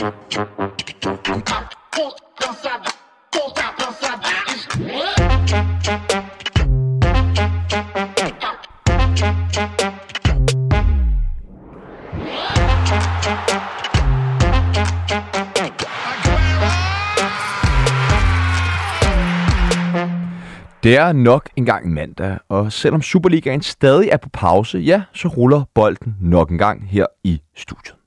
Det er nok engang mandag, og selvom Superligaen stadig er på pause, ja, så ruller bolden nok engang her i studiet.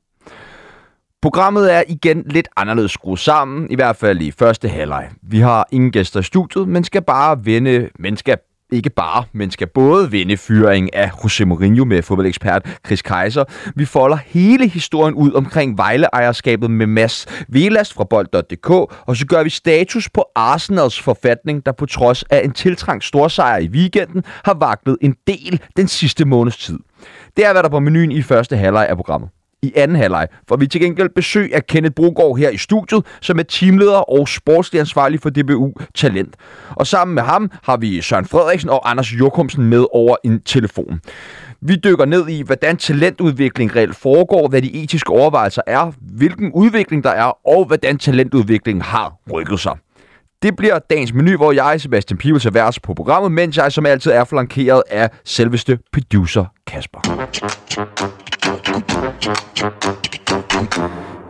Programmet er igen lidt anderledes skruet sammen, i hvert fald i første halvleg. Vi har ingen gæster i studiet, men skal bare vende, men skal ikke bare, men skal både vinde fyring af José Mourinho med fodboldekspert Chris Kaiser. Vi folder hele historien ud omkring Vejle-ejerskabet med Mads Velas fra bold.dk, og så gør vi status på Arsenals forfatning, der på trods af en tiltrængt storsejr i weekenden, har vaklet en del den sidste måneds tid. Det er, hvad der på menuen i første halvleg af programmet i anden halvleg, for vi til gengæld besøg af Kenneth Brogaard her i studiet, som er teamleder og sportslig ansvarlig for DBU Talent. Og sammen med ham har vi Søren Frederiksen og Anders Jokumsen med over en telefon. Vi dykker ned i, hvordan talentudvikling reelt foregår, hvad de etiske overvejelser er, hvilken udvikling der er, og hvordan talentudviklingen har rykket sig. Det bliver dagens menu, hvor jeg, Sebastian Pibels, er værs på programmet, mens jeg som altid er flankeret af selveste producer Kasper.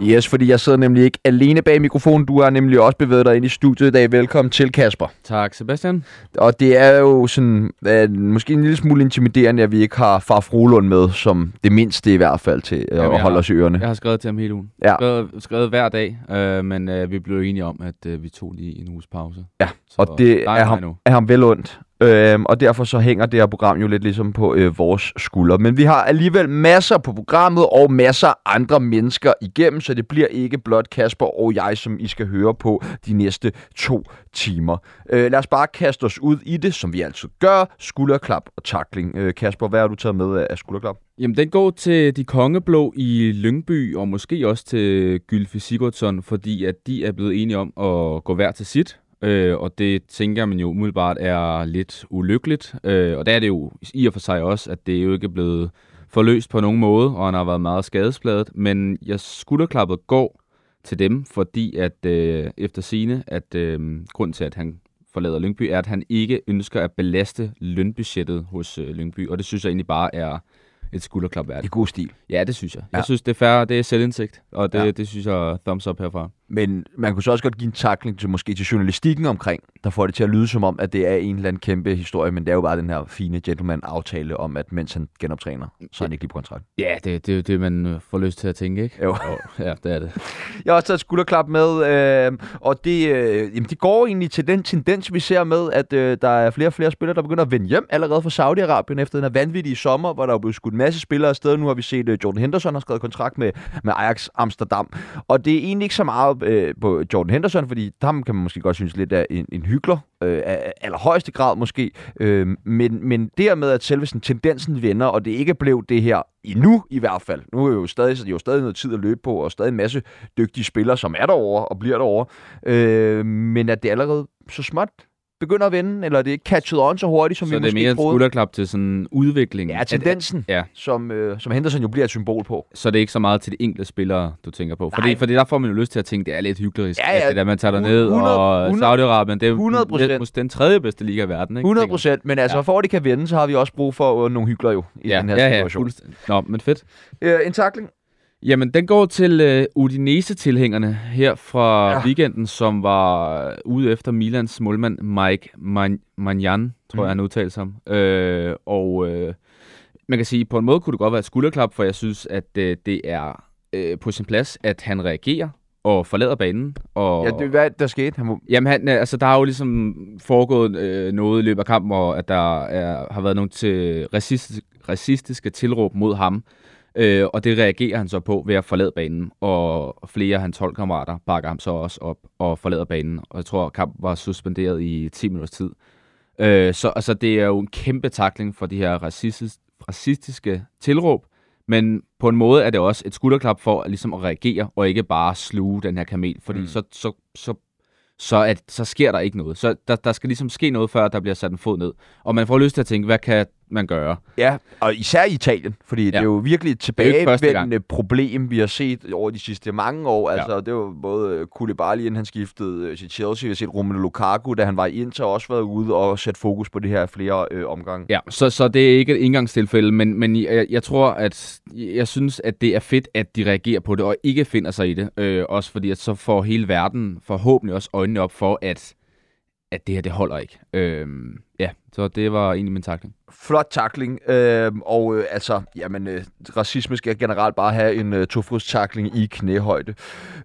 Yes, fordi jeg sidder nemlig ikke alene bag mikrofonen. Du har nemlig også bevæget dig ind i studiet i dag. Velkommen til, Kasper. Tak, Sebastian. Og det er jo sådan, uh, måske en lille smule intimiderende, at vi ikke har far Frolund med, som det mindste i hvert fald til uh, at holde os i ørerne. Jeg har skrevet til ham hele ugen. Ja. Skrevet, skrevet hver dag, uh, men uh, vi blev enige om, at uh, vi tog lige en uges pause. Ja, så og det er ham, er ham vel ondt. Øhm, og derfor så hænger det her program jo lidt ligesom på øh, vores skuldre. Men vi har alligevel masser på programmet og masser af andre mennesker igennem, så det bliver ikke blot Kasper og jeg, som I skal høre på de næste to timer. Øh, lad os bare kaste os ud i det, som vi altid gør. Skulderklap og takling. Øh, Kasper, hvad har du taget med af skulderklap? Jamen, den går til de kongeblå i Lyngby, og måske også til Gylfi Sigurdsson, fordi at de er blevet enige om at gå hver til sit. Øh, og det tænker man jo umiddelbart er lidt ulykkeligt. Øh, og der er det jo i og for sig også, at det jo ikke er blevet forløst på nogen måde, og han har været meget skadespladet. Men jeg skulderklappet går til dem, fordi at øh, efter sine, at øh, grund til, at han forlader Lyngby, er, at han ikke ønsker at belaste lønbudgettet hos øh, Lyngby. Og det synes jeg egentlig bare er et skulderklap værdigt. I god stil. Ja, det synes jeg. Ja. Jeg synes, det er færre, det er selvindsigt, og det, ja. det synes jeg thumbs up herfra. Men man kunne så også godt give en takling til måske til journalistikken omkring, der får det til at lyde som om, at det er en eller anden kæmpe historie, men det er jo bare den her fine gentleman-aftale om, at mens han genoptræner, så er han ikke lige på kontrakt. Ja, det, det er jo det, man øh, får lyst til at tænke, ikke? Jo. ja, det er det. Jeg har også taget skulderklap med, øh, og det, øh, jamen, det går egentlig til den tendens, vi ser med, at øh, der er flere og flere spillere, der begynder at vende hjem allerede fra Saudi-Arabien efter den her vanvittige sommer, hvor der er blevet skudt en masse spillere afsted. Nu har vi set, øh, Jordan Henderson har skrevet kontrakt med, med Ajax Amsterdam, og det er egentlig ikke så meget øh, på Jordan Henderson, fordi ham kan man måske godt synes lidt af en, en hyggelig øh, af allerhøjeste grad måske, øh, men, men dermed, at selve sådan, tendensen vender, og det ikke blev det her endnu i hvert fald. Nu er jo stadig, jo stadig noget tid at løbe på, og stadig en masse dygtige spillere, som er derovre og bliver derovre, øh, men at det allerede så småt begynder at vende, eller det er catchet on så hurtigt, som så vi måske troede. Så det er mere en skulderklap til sådan udvikling? Ja, tendensen, at, ja. Som, øh, som Henderson jo bliver et symbol på. Så det er ikke så meget til de enkelte spillere, du tænker på? Fordi, fordi der får man jo lyst til at tænke, det er lidt hyggeligt, ja, ja, at det der, man tager ned 100, og Saudi-Arabien, det er 100%. den tredje bedste liga i verden. Ikke? 100 procent, men altså ja. for at det kan vende, så har vi også brug for nogle hyggelige jo i ja, den her ja, situation. Ja, Nå, men fedt. Øh, en takling. Jamen, den går til uh, Udinese-tilhængerne her fra ja. weekenden, som var ude efter Milans målmand Mike Man- Manjan, tror mm. jeg, han udtalte sig. Uh, og uh, man kan sige, på en måde kunne det godt være et skulderklap, for jeg synes, at uh, det er uh, på sin plads, at han reagerer og forlader banen. Og, ja, det, hvad der skete? Han må... Jamen, han, altså, der har jo ligesom foregået øh, noget i løbet af kampen, hvor at der er, har været nogle til racistiske, racistiske tilråb mod ham. Øh, og det reagerer han så på ved at forlade banen, og flere af hans holdkammerater bakker ham så også op og forlader banen. Og jeg tror, kampen var suspenderet i 10 minutters tid. Øh, så altså, det er jo en kæmpe takling for de her racistis, racistiske tilråb, men på en måde er det også et skulderklap for at, ligesom at reagere, og ikke bare sluge den her kamel, fordi mm. så, så, så, så, at, så sker der ikke noget. Så der, der skal ligesom ske noget, før der bliver sat en fod ned. Og man får lyst til at tænke, hvad kan man gøre. Ja, og især i Italien, fordi ja. det er jo virkelig et tilbagevendende problem, vi har set over de sidste mange år. Altså, ja. det var både Koulibaly, inden han skiftede øh, til Chelsea, vi har set Romelu Lukaku, da han var i Inter, også været ude og sætte fokus på det her flere øh, omgange. Ja, så, så det er ikke et indgangstilfælde, men, men jeg, jeg tror, at jeg synes, at det er fedt, at de reagerer på det, og ikke finder sig i det. Øh, også fordi, at så får hele verden forhåbentlig også øjnene op for, at at det her, det holder ikke. Øhm, ja, så det var egentlig min takling. Flot takling, øh, og øh, altså, jamen, øh, racisme skal generelt bare have en øh, takling i knæhøjde.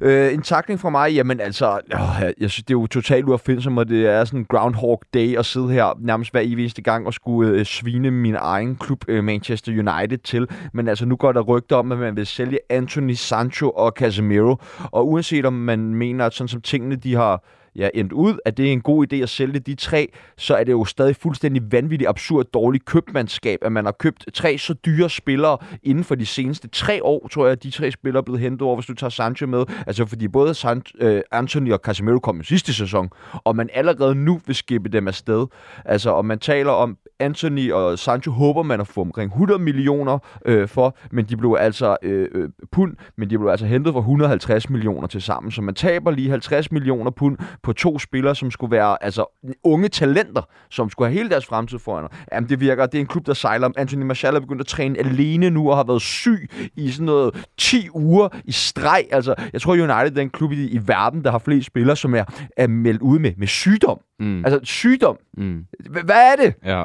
Øh, en takling fra mig, jamen altså, øh, jeg synes, det er jo totalt uaffindsomt, og det er sådan Groundhog Day at sidde her nærmest hver eneste gang og skulle øh, svine min egen klub, øh, Manchester United, til. Men altså, nu går der rygter om, at man vil sælge Anthony Sancho og Casemiro, og uanset om man mener, at sådan som tingene, de har ja, endt ud, at det er en god idé at sælge de tre, så er det jo stadig fuldstændig vanvittigt absurd dårligt købmandskab, at man har købt tre så dyre spillere inden for de seneste tre år, tror jeg, at de tre spillere er blevet hentet over, hvis du tager Sancho med. Altså fordi både San, øh, Anthony og Casemiro kom i sidste sæson, og man allerede nu vil skippe dem afsted. Altså, og man taler om Anthony og Sancho håber man at få omkring 100 millioner øh, for, men de blev altså øh, øh, pund, men de blev altså hentet for 150 millioner til sammen, så man taber lige 50 millioner pund på to spillere, som skulle være altså unge talenter, som skulle have hele deres fremtid foran. Jamen, det virker, det er en klub, der sejler. Anthony Martial er begyndt at træne alene nu og har været syg i sådan noget 10 uger i streg. Altså, jeg tror, United er den klub i, i verden, der har flest spillere, som er, er meldt ud med, med sygdom. Mm. Altså, sygdom. Mm. Hvad er det? Ja.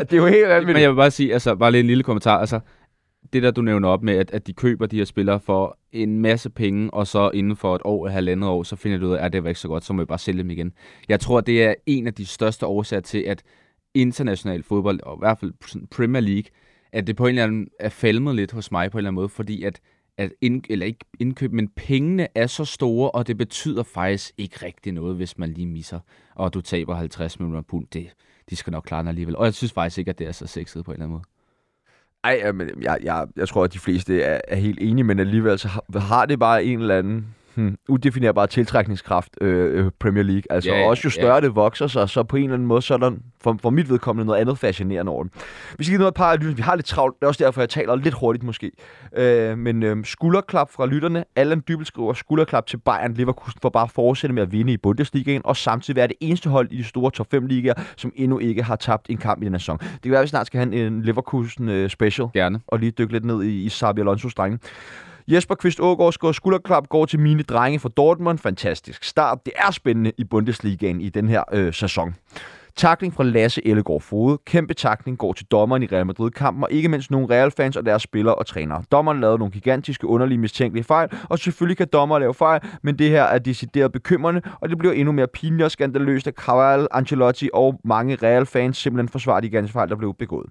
Det er jo helt vanvittigt. Men jeg vil bare sige, altså, bare lige en lille kommentar. Altså, det der, du nævner op med, at, at de køber de her spillere for en masse penge, og så inden for et år, et halvandet år, så finder du ud af, at det var ikke så godt, så må vi bare sælge dem igen. Jeg tror, det er en af de største årsager til, at international fodbold, og i hvert fald Premier League, at det på en eller anden er falmet lidt hos mig på en eller anden måde, fordi at, at ind, eller ikke indkøb, men pengene er så store, og det betyder faktisk ikke rigtig noget, hvis man lige misser, og du taber 50 millioner pund. Det, de skal nok klare den alligevel. Og jeg synes faktisk ikke, at det er så sexet på en eller anden måde. Ej, men jeg, jeg, jeg tror, at de fleste er, er helt enige, men alligevel så har, har det bare en eller anden hmm, udefinerbar tiltrækningskraft, øh, øh, Premier League. Altså yeah, også jo større yeah. det vokser sig, så på en eller anden måde, så er der for, for mit vedkommende noget andet fascinerende over det. Vi skal lige noget par af Vi har lidt travlt, det er også derfor, jeg taler lidt hurtigt måske. Øh, men øh, skulderklap fra lytterne. Allan Dybel skriver skulderklap til Bayern Leverkusen for bare at fortsætte med at vinde i Bundesligaen, og samtidig være det eneste hold i de store top 5 ligaer, som endnu ikke har tabt en kamp i den sæson. Det kan være, at vi snart skal have en Leverkusen øh, special. Gerne. Og lige dykke lidt ned i, i Sabi Alonso's drenge. Jesper Kvist Ågaard skår skulderklap, går til mine drenge fra Dortmund. Fantastisk start. Det er spændende i Bundesligaen i den her øh, sæson. Takling fra Lasse Ellegaard Fode. Kæmpe takling går til dommeren i Real Madrid-kampen, og ikke mindst nogle Real-fans og deres spillere og trænere. Dommeren lavede nogle gigantiske, underlige, mistænkelige fejl, og selvfølgelig kan dommer lave fejl, men det her er decideret bekymrende, og det bliver endnu mere pinligt og skandaløst, at Carvalho, Ancelotti og mange Real-fans simpelthen forsvarer de ganske fejl, der blev begået.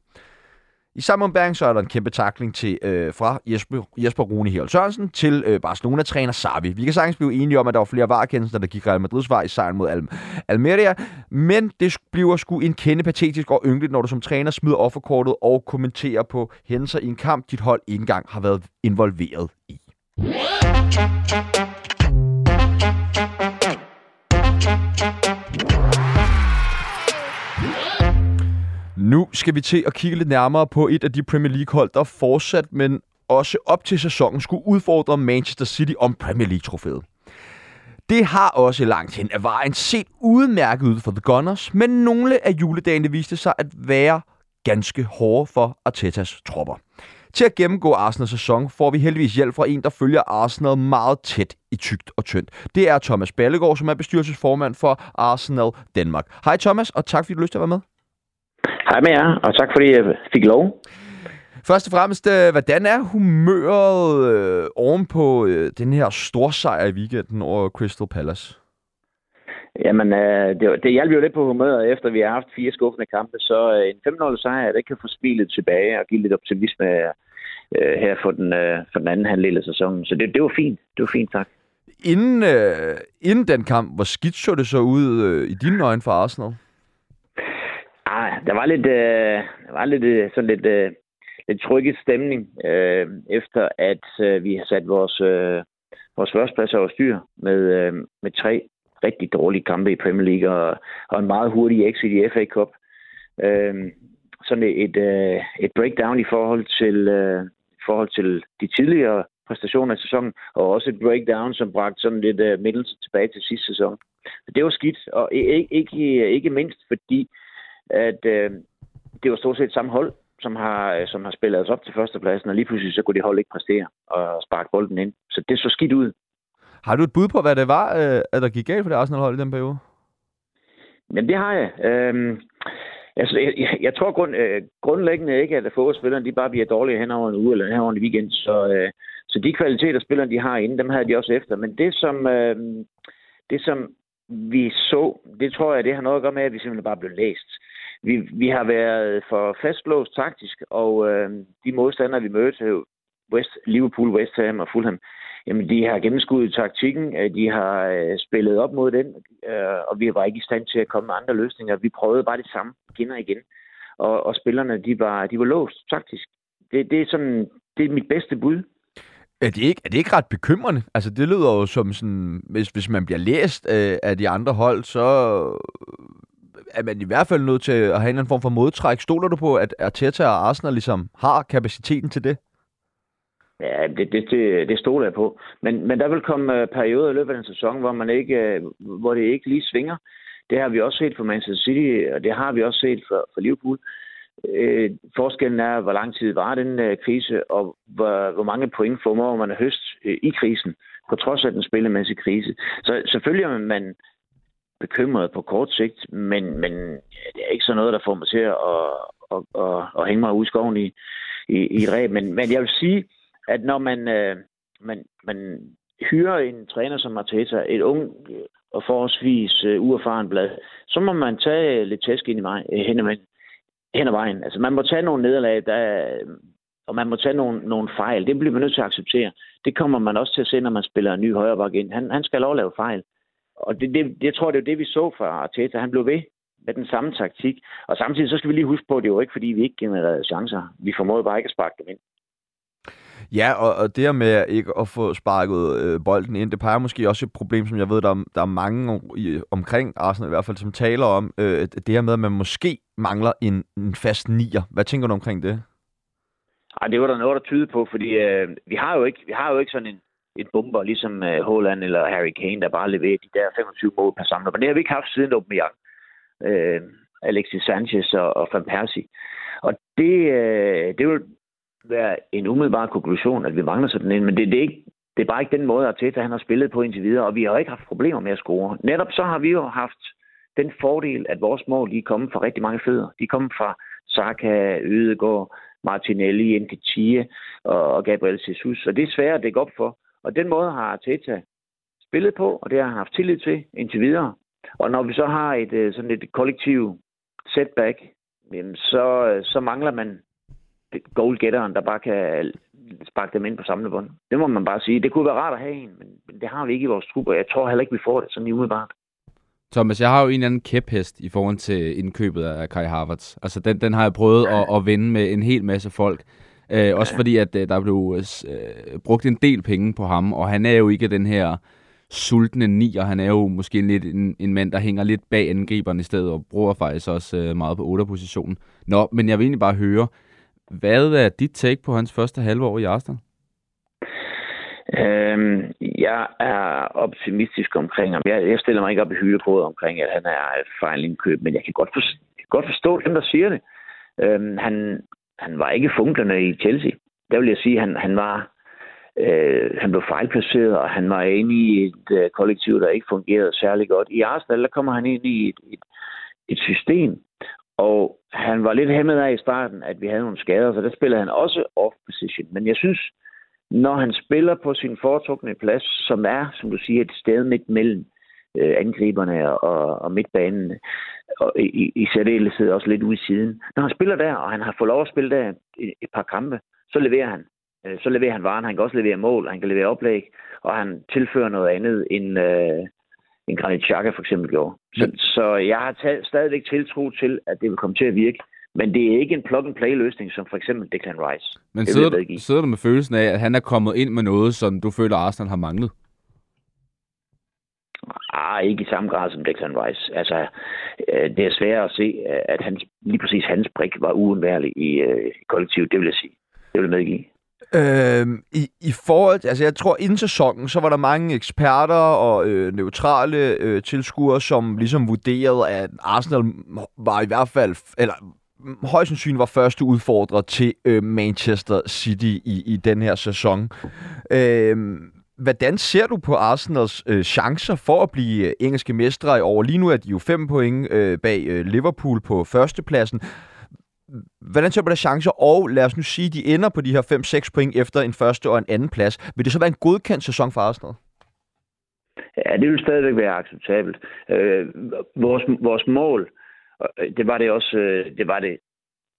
I samme ombæring så er der en kæmpe takling til, øh, fra Jesper, Jesper Rune Herold Sørensen til øh, Barcelona-træner Savi. Vi kan sagtens blive enige om, at der var flere varekendelser, der gik Real Madrids vej i sejren mod Al Almeria, men det bliver sgu en kende patetisk og ynkeligt, når du som træner smider offerkortet og kommenterer på hændelser i en kamp, dit hold ikke engang har været involveret i. Nu skal vi til at kigge lidt nærmere på et af de Premier League-hold, der fortsat, men også op til sæsonen skulle udfordre Manchester City om Premier League-trofæet. Det har også langt hen af vejen set udmærket ud for The Gunners, men nogle af juledagene viste sig at være ganske hårde for Artetas tropper. Til at gennemgå Arsenals sæson får vi heldigvis hjælp fra en, der følger Arsenal meget tæt i tygt og tyndt. Det er Thomas Ballegaard, som er bestyrelsesformand for Arsenal Danmark. Hej Thomas, og tak fordi du lyst til at være med. Hej med jer, og tak fordi jeg fik lov. Først og fremmest, øh, hvordan er humøret øh, oven på øh, den her storsejr i weekenden over Crystal Palace? Jamen, øh, det, det hjalp jo lidt på humøret, efter vi har haft fire skuffende kampe, så øh, en 5-0 sejr, det kan få spillet tilbage og give lidt optimisme øh, her for den, øh, for den anden halvdel af sæsonen. Så det, det var fint. Det var fint, tak. Inden, øh, inden den kamp, hvor skidt så det så ud øh, i dine øjne for Arsenal? Ah, der var lidt, øh, der var lidt øh, sådan lidt, øh, lidt trykket stemning, øh, efter at øh, vi har sat vores, øh, vores førsteplads over styr med, øh, med tre rigtig dårlige kampe i Premier League og, og en meget hurtig exit i FA Cup. Øh, sådan et, et, et breakdown i forhold til, øh, forhold til de tidligere præstationer i sæsonen, og også et breakdown, som bragte sådan lidt øh, middels tilbage til sidste sæson. Det var skidt, og ikke, ikke, ikke mindst fordi, at uh, det var stort set samme hold, som har, som har spillet os op til førstepladsen, og lige pludselig så kunne de hold ikke præstere og sparke bolden ind. Så det så skidt ud. Har du et bud på, hvad det var, at der gik galt for det Arsenal-hold i den periode? Jamen, det har jeg. Øhm, altså, jeg, jeg, jeg tror grund, øh, grundlæggende ikke, at fodboldspillerne de bare bliver dårlige hen over en uge eller hen over en weekend. Så, øh, så de kvaliteter, spillerne de har inde, dem havde de også efter. Men det, som, øh, det, som vi så, det tror jeg, det har noget at gøre med, at vi simpelthen bare blev læst. Vi, vi har været for fastlåst taktisk, og øh, de modstandere, vi mødte, West, Liverpool, West Ham og Fulham, jamen de har gennemskuddet taktikken, øh, de har øh, spillet op mod den, øh, og vi var ikke i stand til at komme med andre løsninger. Vi prøvede bare det samme igen og igen. Og, og spillerne, de var, de var låst taktisk. Det, det, er sådan, det er mit bedste bud. Er det, ikke, er det ikke ret bekymrende? Altså, det lyder jo som sådan, hvis, hvis man bliver læst øh, af de andre hold, så er man i hvert fald nødt til at have en form for modtræk. Stoler du på, at Arteta og Arsenal ligesom har kapaciteten til det? Ja, det, det, det, det stoler jeg på. Men, men der vil komme øh, perioder i løbet af en sæson, hvor, man ikke, øh, hvor det ikke lige svinger. Det har vi også set for Manchester City, og det har vi også set for, for Liverpool. Øh, forskellen er, hvor lang tid var den øh, krise, og hvor, hvor mange point formår man at høste øh, i krisen, på trods af den spillemæssige krise. Så selvfølgelig er man bekymret på kort sigt, men, men det er ikke så noget, der får mig til at, at, at, at, at hænge mig ud i skoven i, i, i et ræb. Men, men jeg vil sige, at når man, øh, man, man hyrer en træner som Arteta, et ung og forholdsvis øh, uerfaren blad, så må man tage lidt tæsk ind i vej, øh, hen, ad, hen ad vejen. Altså man må tage nogle nederlag, der, og man må tage nogle, nogle fejl. Det bliver man nødt til at acceptere. Det kommer man også til at se, når man spiller en ny højreback ind. Han, han skal lov at lave fejl. Og det, det, jeg tror, det er det, vi så fra Arteta. Han blev ved med den samme taktik. Og samtidig så skal vi lige huske på, at det jo ikke, fordi vi ikke genererede chancer. Vi formåede bare ikke at sparke dem ind. Ja, og, og det her med ikke at få sparket øh, bolden ind, det peger måske også et problem, som jeg ved, der, der er mange i, omkring Arsenal i hvert fald, som taler om, øh, det her med, at man måske mangler en, en fast nier. Hvad tænker du omkring det? Ej, det var der noget, der tyder på, fordi øh, vi, har jo ikke, vi har jo ikke sådan en, en bomber, ligesom øh, Holland eller Harry Kane, der bare leverer de der 25 mål per samler. Men det har vi ikke haft siden Aubameyang, øh, Alexis Sanchez og, og Van Persie. Og det, øh, det vil være en umiddelbar konklusion, at vi mangler sådan en, men det, det, er ikke, det er bare ikke den måde, Arteta han har spillet på indtil videre, og vi har ikke haft problemer med at score. Netop så har vi jo haft den fordel, at vores mål de er kommet fra rigtig mange fødder. De er kommet fra Saka, Ødegaard, Martinelli, Nketiah og Gabriel Jesus, og det er svært at dække op for. Og den måde har Arteta spillet på, og det har han haft tillid til indtil videre. Og når vi så har et øh, sådan et kollektiv setback, så, så mangler man goalgetteren, der bare kan sparke dem ind på samlebånd. Det må man bare sige. Det kunne være rart at have en, men det har vi ikke i vores trup, og jeg tror heller ikke, vi får det sådan umiddelbart. Thomas, jeg har jo en eller anden kæphest i forhold til indkøbet af Kai Havertz. Altså, den, den har jeg prøvet at, at vinde med en hel masse folk. Øh, også ja. fordi, at øh, der blev øh, brugt en del penge på ham, og han er jo ikke den her sultne ni, og han er jo måske lidt en, en mand, der hænger lidt bag angriberen i stedet, og bruger faktisk også øh, meget på 8-positionen. Nå, men jeg vil egentlig bare høre, hvad er dit take på hans første halvår i Arsenal? Øhm, jeg er optimistisk omkring ham. Jeg, jeg stiller mig ikke op i hyldekodet omkring, at han er et fejlindkøb, men jeg kan godt, for, godt forstå dem, der siger det. Øhm, han, han var ikke funklerne i Chelsea. Der vil jeg sige, at han, han var øh, han blev fejlplaceret, og han var inde i et øh, kollektiv, der ikke fungerede særlig godt. I Arsenal, der kommer han ind i et, et, et system, og han var lidt hæmmet af i starten, at vi havde nogle skader, så der spillede han også off-position. Men jeg synes, når han spiller på sin foretrukne plads, som er, som du siger, et sted midt mellem øh, angriberne og, og midtbanen, og i, i særdeleshed også lidt ude i siden. Når han spiller der, og han har fået lov at spille der et, et par kampe, så leverer han. Øh, så leverer han varen. Han kan også levere mål, han kan levere oplæg, og han tilfører noget andet end, øh, end Granit Xhaka for eksempel gjorde. Så, ja. så jeg har taget, stadigvæk tiltro til, at det vil komme til at virke. Men det er ikke en plug-and-play-løsning, som for eksempel Declan Rice. Men sidder sidder du med følelsen af, at han er kommet ind med noget, som du føler, Arsenal har manglet? Ah, ikke i samme grad som Declan Rice. Altså, øh, det er svært at se, øh, at hans, lige præcis hans brik var uundværlig i, øh, kollektivet, det vil jeg sige. Det vil jeg medgive. Øhm, i, I forhold altså jeg tror inden sæsonen, så var der mange eksperter og øh, neutrale øh, tilskuere, som ligesom vurderede, at Arsenal var i hvert fald, eller mm, højst sandsynligt var første udfordrer til øh, Manchester City i, i den her sæson. Øhm, hvordan ser du på Arsenals øh, chancer for at blive øh, engelske mestre i år? Lige nu er de jo fem point øh, bag øh, Liverpool på førstepladsen hvordan ser du på deres chancer? Og lad os nu sige, at de ender på de her 5-6 point efter en første og en anden plads. Vil det så være en godkendt sæson for Arsenal? Ja, det vil stadigvæk være acceptabelt. Øh, vores, vores mål, øh, det var det også, øh, det var det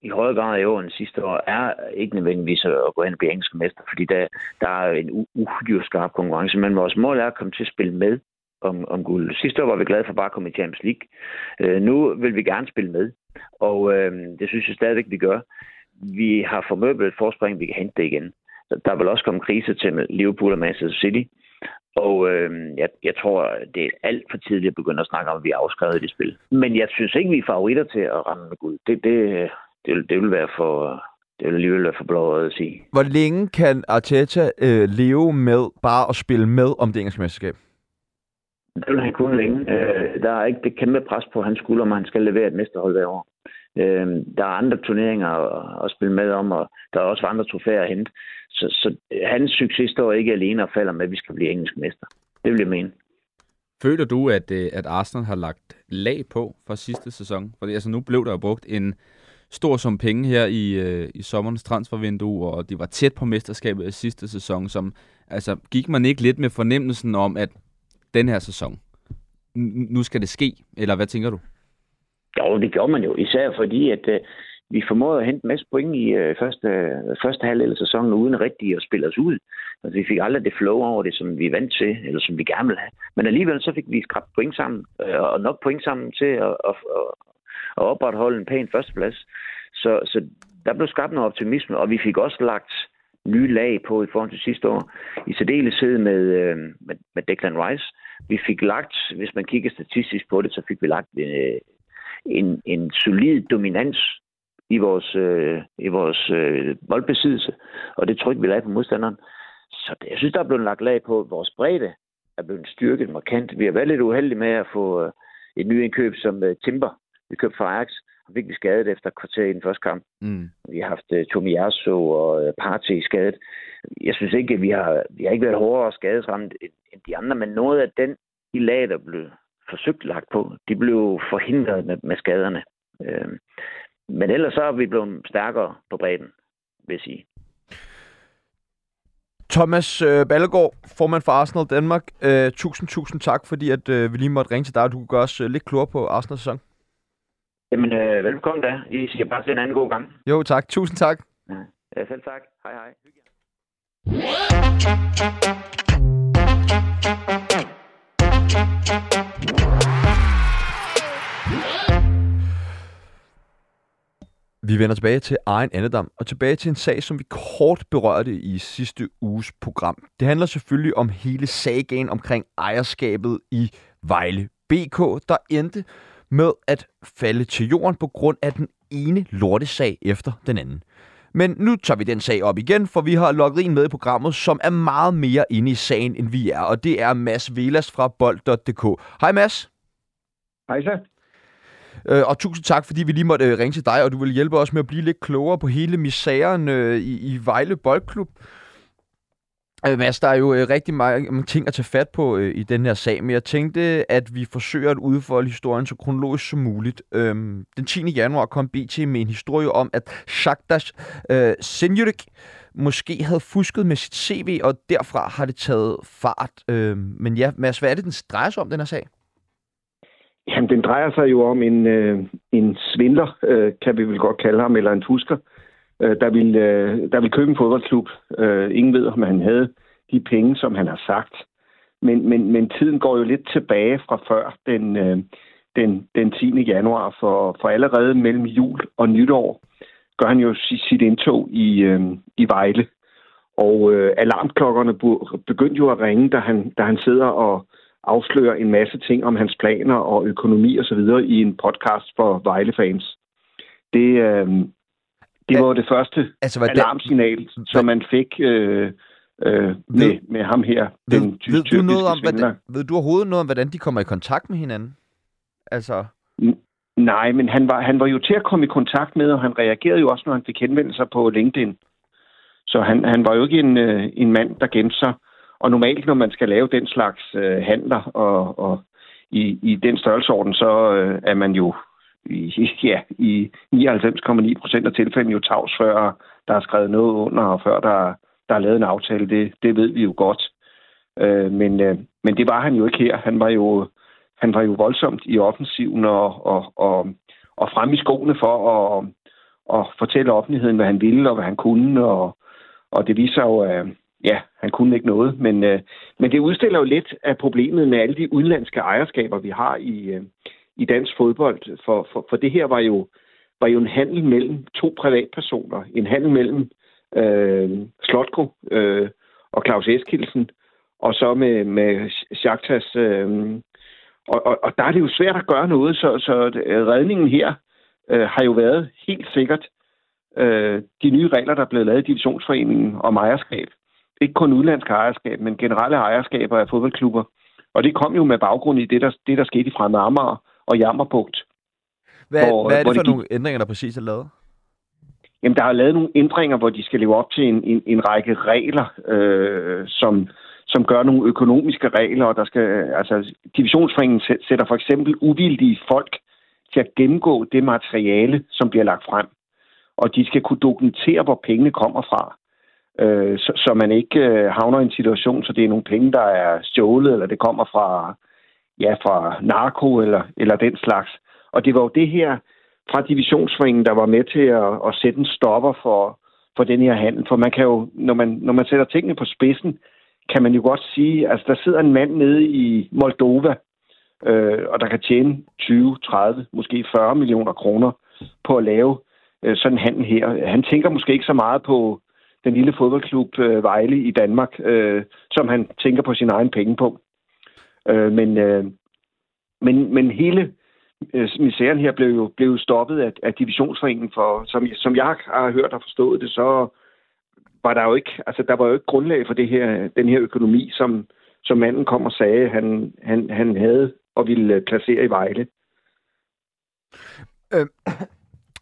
i højere grad i år end sidste år, er ikke nødvendigvis at gå hen og blive engelsk mester, fordi der, der er en uhyre skarp konkurrence, men vores mål er at komme til at spille med om, om guld. Sidste år var vi glade for bare at komme i Champions League. Øh, nu vil vi gerne spille med, og øh, det synes jeg stadigvæk, vi gør. Vi har formøblet et forspring, vi kan hente det igen. Så der vil også komme krise til Liverpool og Manchester City. Og øh, jeg, jeg tror, det er alt for tidligt at begynde at snakke om, at vi er afskrevet i det spil. Men jeg synes ikke, vi er favoritter til at ramme med guld. Det, det, det, det vil være for, det vil alligevel være for blåret at sige. Hvor længe kan Arteta øh, leve med bare at spille med om det engelske mesterskab? Det vil han kun længe. Øh, der er ikke det kæmpe pres på hans skulder, om han skal levere et mesterhold hver år. Øh, der er andre turneringer at, at spille med om, og der er også andre trofæer at hente. Så, så hans succes står ikke alene og falder med, at vi skal blive engelsk mester. Det vil jeg mene. Føler du, at, øh, at Arsenal har lagt lag på for sidste sæson? Fordi altså, nu blev der jo brugt en stor som penge her i, øh, i sommerens transfervindue, og de var tæt på mesterskabet i sidste sæson. Som, altså, gik man ikke lidt med fornemmelsen om, at den her sæson, nu skal det ske? Eller hvad tænker du? Jo, det gjorde man jo. Især fordi, at øh, vi formåede at hente en masse point i øh, første, øh, første halvdel af sæsonen, uden rigtig at spille os ud. Altså, vi fik aldrig det flow over det, som vi er vant til, eller som vi gerne vil have. Men alligevel så fik vi skrabt point sammen, øh, og nok point sammen til at, at, at, at opretholde en pæn førsteplads. Så, så der blev skabt noget optimisme, og vi fik også lagt nye lag på i forhold til sidste år. I særdeleshed med, øh, med, med Declan Rice. Vi fik lagt, hvis man kigger statistisk på det, så fik vi lagt øh, en, en solid dominans i vores, øh, i vores øh, boldbesiddelse, og det tryk, vi lagde på modstanderen. Så det, jeg synes, der er blevet lagt lag på vores bredde, er blevet styrket markant. Vi har været lidt uheldige med at få øh, et nyt indkøb som øh, Timber, vi købte fra Ajax, og virkelig skadet efter kvarter i den første kamp. Mm. Vi har haft uh, Tomiyasu og uh, Partey skadet. Jeg synes ikke, at vi har, vi har ikke været hårdere skadesramt end de andre, men noget af den i lag, der blev forsøgt lagt på, de blev forhindret med, med skaderne. Uh, men ellers så er vi blevet stærkere på bredden, vil jeg sige. Thomas øh, Ballegaard, formand for Arsenal Danmark. Øh, tusind, tusind tak, fordi at, øh, vi lige måtte ringe til dig, og du kunne gøre os øh, lidt klogere på Arsenal sæson. Jamen, øh, velkommen da. I siger bare til en anden god gang. Jo, tak. Tusind tak. Ja, selv tak. Hej, hej. Vi vender tilbage til egen andedam, og tilbage til en sag, som vi kort berørte i sidste uges program. Det handler selvfølgelig om hele sagaen omkring ejerskabet i Vejle BK, der endte med at falde til jorden på grund af den ene lortesag efter den anden. Men nu tager vi den sag op igen, for vi har logget med i programmet, som er meget mere inde i sagen, end vi er, og det er Mads Velas fra bold.dk. Hej Mads. Hej så. Øh, og tusind tak, fordi vi lige måtte øh, ringe til dig, og du vil hjælpe os med at blive lidt klogere på hele misæren øh, i, i Vejle Boldklub. Øh, Mads, der er jo øh, rigtig mange øh, ting at tage fat på øh, i den her sag, men jeg tænkte, at vi forsøger at udfolde historien så kronologisk som muligt. Øhm, den 10. januar kom BT med en historie om, at Shakhtar øh, Senjurik måske havde fusket med sit CV, og derfra har det taget fart. Øhm, men ja, Mads, hvad er det, den drejer sig om, den her sag? Jamen, den drejer sig jo om en, øh, en svindler, øh, kan vi vel godt kalde ham, eller en fusker, øh, der, ville, øh, der ville købe en fodboldklub. Øh, ingen ved, om han havde de penge, som han har sagt. Men, men, men tiden går jo lidt tilbage fra før den, øh, den, den 10. januar, for, for allerede mellem jul og nytår gør han jo sit indtog i, øh, i Vejle. Og øh, alarmklokkerne begyndte jo at ringe, da han, da han sidder og, afslører en masse ting om hans planer og økonomi og så videre i en podcast for Vejle-fans. Det, øh, det var det første altså, hvad alarmsignal, hvad, som man fik øh, øh, ved, med, med ham her. Ved, den ved, du noget om, hvordan, ved du overhovedet noget om, hvordan de kommer i kontakt med hinanden? Altså... Nej, men han var, han var jo til at komme i kontakt med, og han reagerede jo også, når han fik henvendelser på LinkedIn. Så han, han var jo ikke en, øh, en mand, der gemte sig. Og normalt, når man skal lave den slags øh, handler, og, og i, i den størrelsesorden, så øh, er man jo i, ja, i 99,9 procent af tilfældene jo tavs, før der er skrevet noget under, og før der, der er lavet en aftale. Det, det ved vi jo godt. Øh, men, øh, men det var han jo ikke her. Han var jo, han var jo voldsomt i offensiven og, og, og, og frem i skoene for at, at fortælle offentligheden, hvad han ville og hvad han kunne. Og, og det viser jo, at ja, han kunne ikke noget. Men, øh, men det udstiller jo lidt af problemet med alle de udenlandske ejerskaber, vi har i, øh, i dansk fodbold. For, for, for det her var jo, var jo en handel mellem to privatpersoner. En handel mellem øh, Slotko øh, og Claus Eskildsen, og så med, med Shakhtas. Øh, og, og, og der er det jo svært at gøre noget, så, så øh, redningen her øh, har jo været helt sikkert øh, de nye regler, der er blevet lavet i divisionsforeningen om ejerskab. Ikke kun udlandsk ejerskab, men generelle ejerskaber af fodboldklubber. Og det kom jo med baggrund i det, der, det, der skete i Fremad Amager og Jammerbugt. Hvad, hvor, hvad er det for det nogle ændringer, der præcis er lavet? Jamen, der er lavet nogle ændringer, hvor de skal leve op til en, en, en række regler, øh, som, som gør nogle økonomiske regler, og der skal, altså, divisionsforeningen sætter for eksempel uvildige folk til at gennemgå det materiale, som bliver lagt frem. Og de skal kunne dokumentere, hvor pengene kommer fra. Øh, så, så man ikke øh, havner i en situation, så det er nogle penge, der er stjålet, eller det kommer fra, ja, fra narko eller, eller den slags. Og det var jo det her fra divisionsringen, der var med til at, at sætte en stopper for, for den her handel. For man kan jo, når man, når man sætter tingene på spidsen, kan man jo godt sige, altså der sidder en mand nede i Moldova, øh, og der kan tjene 20, 30, måske 40 millioner kroner på at lave øh, sådan en handel her. Han tænker måske ikke så meget på den lille fodboldklub øh, Vejle i Danmark, øh, som han tænker på sin egen penge på. Øh, men, øh, men, men hele øh, misæren her blev jo blev stoppet af, af divisionsringen, for som, som jeg har hørt og forstået det, så var der jo ikke, altså der var jo ikke grundlag for det her, den her økonomi, som, som manden kom og sagde, han, han, han havde og ville placere i Vejle. Øh,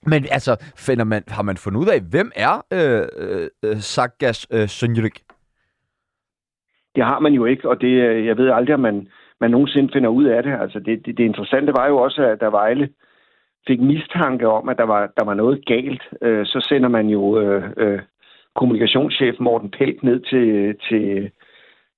men altså, finder man, har man fundet ud af, hvem er øh, øh, øh Sagas øh, Sønjerik? Det har man jo ikke, og det, øh, jeg ved aldrig, om man, man nogensinde finder ud af det. Altså, det, det, det interessante var jo også, at der Vejle fik mistanke om, at der var, der var noget galt. Øh, så sender man jo øh, øh, kommunikationschef Morten Pelt ned til, til,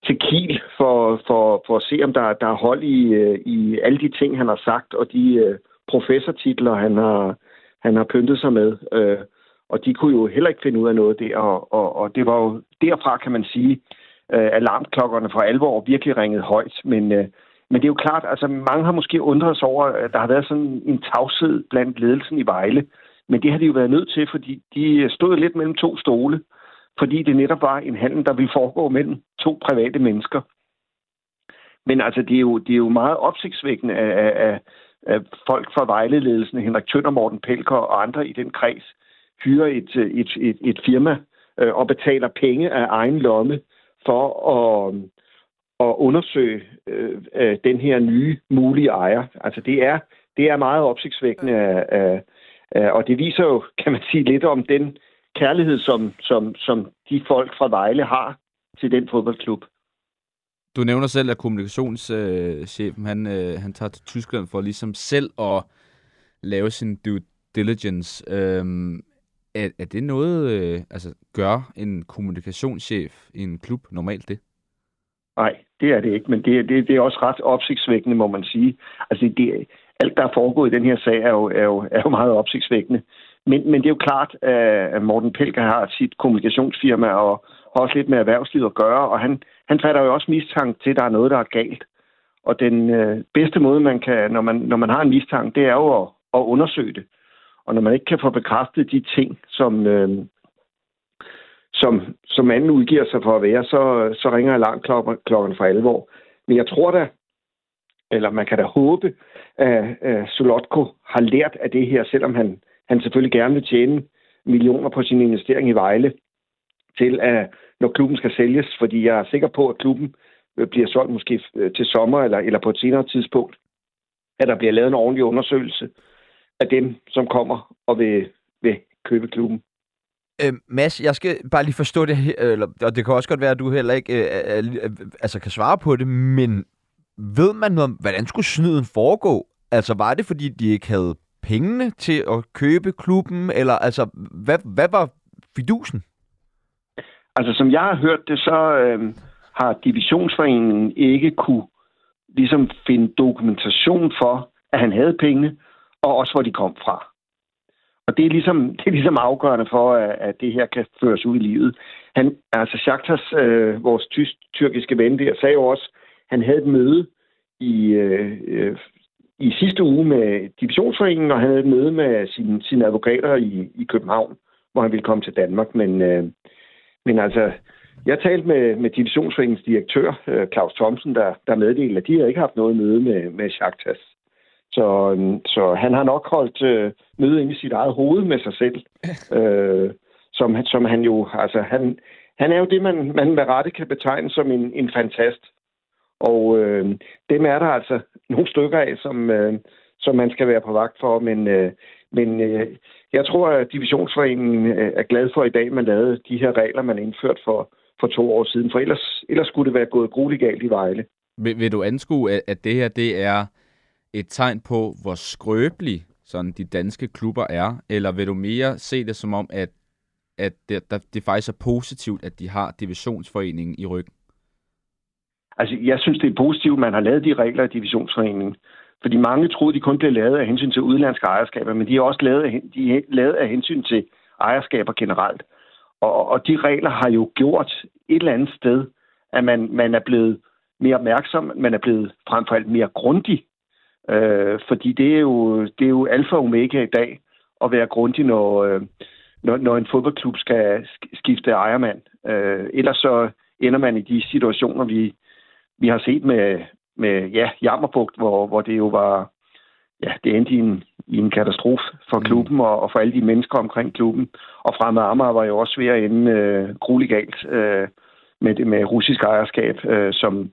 til Kiel for, for, for at se, om der, der er hold i, øh, i alle de ting, han har sagt, og de øh, professortitler, han har, han har pyntet sig med. Øh, og de kunne jo heller ikke finde ud af noget der, og, og, og det var jo derfra, kan man sige, øh, Øh, alarmklokkerne for alvor virkelig ringede højt. Men, øh, men det er jo klart, altså mange har måske undret sig over, at der har været sådan en tavshed blandt ledelsen i Vejle. Men det har de jo været nødt til, fordi de stod lidt mellem to stole, fordi det netop var en handel, der ville foregå mellem to private mennesker. Men altså, det er jo, det er jo meget opsigtsvækkende af, af, af folk fra Vejleledelsen, Henrik Tønder, Morten Pelker og andre i den kreds, hyrer et, et, et, et firma øh, og betaler penge af egen lomme for at, at undersøge øh, øh, den her nye mulige ejer. Altså det er, det er meget opsigtsvækkende, øh, øh, og det viser jo, kan man sige, lidt om den kærlighed, som, som, som de folk fra Vejle har til den fodboldklub. Du nævner selv, at kommunikationschefen han, øh, han tager til Tyskland for ligesom selv at lave sin due diligence. Øhm, er, er det noget, øh, altså gør en kommunikationschef i en klub normalt det? Nej, det er det ikke, men det, det, det er også ret opsigtsvækkende, må man sige. Altså, det, alt, der er foregået i den her sag, er jo, er jo, er jo meget opsigtsvækkende. Men, men det er jo klart, øh, at Morten Pelker har sit kommunikationsfirma og har også lidt med erhvervslivet at gøre, og han, han fatter jo også mistanke til, at der er noget, der er galt. Og den øh, bedste måde, man kan, når man, når man har en mistanke, det er jo at, at undersøge det. Og når man ikke kan få bekræftet de ting, som, øh, som, som anden udgiver sig for at være, så, så ringer alarmklokken for alvor. Men jeg tror da, eller man kan da håbe, at, at Solotko har lært af det her, selvom han, han selvfølgelig gerne vil tjene millioner på sin investering i Vejle, til at når klubben skal sælges, fordi jeg er sikker på, at klubben øh, bliver solgt måske øh, til sommer eller, eller på et senere tidspunkt, at der bliver lavet en ordentlig undersøgelse af dem, som kommer og vil, vil købe klubben. Øh, Mads, jeg skal bare lige forstå det, eller, og det kan også godt være, at du heller ikke øh, øh, altså kan svare på det, men ved man noget om, hvordan skulle snyden foregå? Altså, var det, fordi de ikke havde pengene til at købe klubben, eller altså, hvad, hvad var fidusen? Altså, som jeg har hørt det, så øh, har divisionsforeningen ikke kunne ligesom finde dokumentation for, at han havde pengene, og også hvor de kom fra. Og det er ligesom, det er ligesom afgørende for, at, at det her kan føres ud i livet. Han, altså Shakhtas, øh, vores tysk, tyrkiske ven der, sagde jo også, han havde et møde i, øh, øh, i sidste uge med divisionsforeningen, og han havde et møde med sine, sine advokater i, i København, hvor han ville komme til Danmark. Men, øh, men altså, jeg talte med, med divisionsforeningens direktør, øh, Claus Thomsen, der, der meddelte, at de har ikke haft noget møde med, med Shakhtas. Så, øhm, så han har nok holdt øh, møde inde i sit eget hoved med sig selv, øh, som, som han jo, altså han, han er jo det, man, man med rette kan betegne som en, en fantast. Og øh, dem er der altså nogle stykker af, som, øh, som man skal være på vagt for, men, øh, men øh, jeg tror, at divisionsforeningen øh, er glad for i dag, man lavede de her regler, man indført for, for to år siden, for ellers, ellers skulle det være gået grueligt galt i Vejle. Vil, vil du anskue, at, at det her det er et tegn på, hvor skrøbelig sådan de danske klubber er, eller vil du mere se det som om, at, at det, der, det faktisk er positivt, at de har divisionsforeningen i ryggen? Altså, jeg synes, det er positivt, at man har lavet de regler i divisionsforeningen. Fordi mange troede, de kun blev lavet af hensyn til udenlandske ejerskaber, men de er også lavet af, de er lavet af hensyn til ejerskaber generelt. Og, og de regler har jo gjort et eller andet sted, at man, man er blevet mere opmærksom, man er blevet frem for alt mere grundig Øh, fordi det er, jo, det er jo alfa og omega i dag at være grundig, når, øh, når, når en fodboldklub skal skifte ejermand. Øh, ellers så ender man i de situationer, vi, vi har set med, med ja, Jammerbugt, hvor, hvor det jo var, ja, det endte i en, i en katastrofe for mm. klubben og, og for alle de mennesker omkring klubben. Og Fremad Amager var jo også ved at ende øh, grueligt galt øh, med, med russisk ejerskab, øh, som,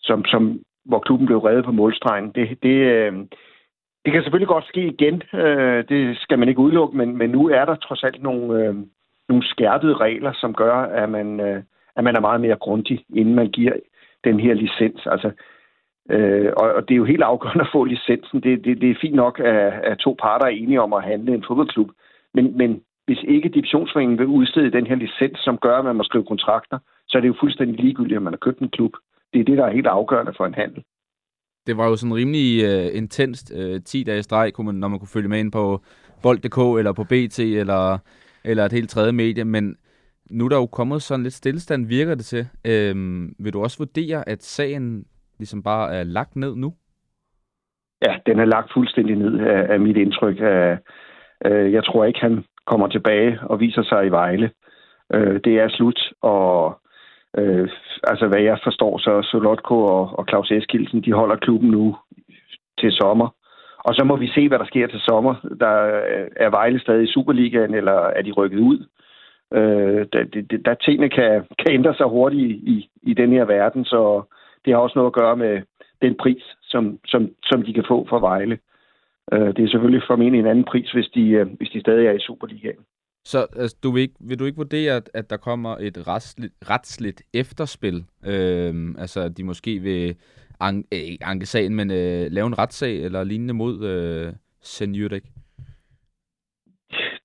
som, som hvor klubben blev reddet på målstregen. Det, det, øh, det kan selvfølgelig godt ske igen. Øh, det skal man ikke udelukke, men, men nu er der trods alt nogle, øh, nogle skærpede regler, som gør, at man, øh, at man er meget mere grundig, inden man giver den her licens. Altså, øh, og, og det er jo helt afgørende at få licensen. Det, det, det er fint nok, at, at to parter er enige om at handle en fodboldklub. Men, men hvis ikke divisionsforeningen vil udstede den her licens, som gør, at man må skrive kontrakter, så er det jo fuldstændig ligegyldigt, at man har købt en klub det er det, der er helt afgørende for en handel. Det var jo sådan rimelig uh, intenst uh, 10 dage streg, kunne man, når man kunne følge med ind på Bold.dk eller på BT eller, eller et helt tredje medie, men nu er der jo kommet sådan lidt stillestand, virker det til. Øhm, vil du også vurdere, at sagen ligesom bare er lagt ned nu? Ja, den er lagt fuldstændig ned af, af mit indtryk. Af, øh, jeg tror ikke, han kommer tilbage og viser sig i Vejle. Øh, det er slut, og Øh, altså, hvad jeg forstår, så Solotko og, og Claus Eskildsen, de holder klubben nu til sommer. Og så må vi se, hvad der sker til sommer. Der er Vejle stadig i Superligaen, eller er de rykket ud? Øh, der, der, der tingene kan, kan ændre sig hurtigt i, i, i den her verden, så det har også noget at gøre med den pris, som, som, som de kan få fra Vejle. Øh, det er selvfølgelig formentlig en anden pris, hvis de, øh, hvis de stadig er i Superligaen. Så altså, du vil, ikke, vil du ikke vurdere, at, der kommer et retsligt, retsligt efterspil? Øhm, altså, at de måske vil an, øh, ikke anke sagen, men øh, lave en retssag eller lignende mod øh, Senjurik?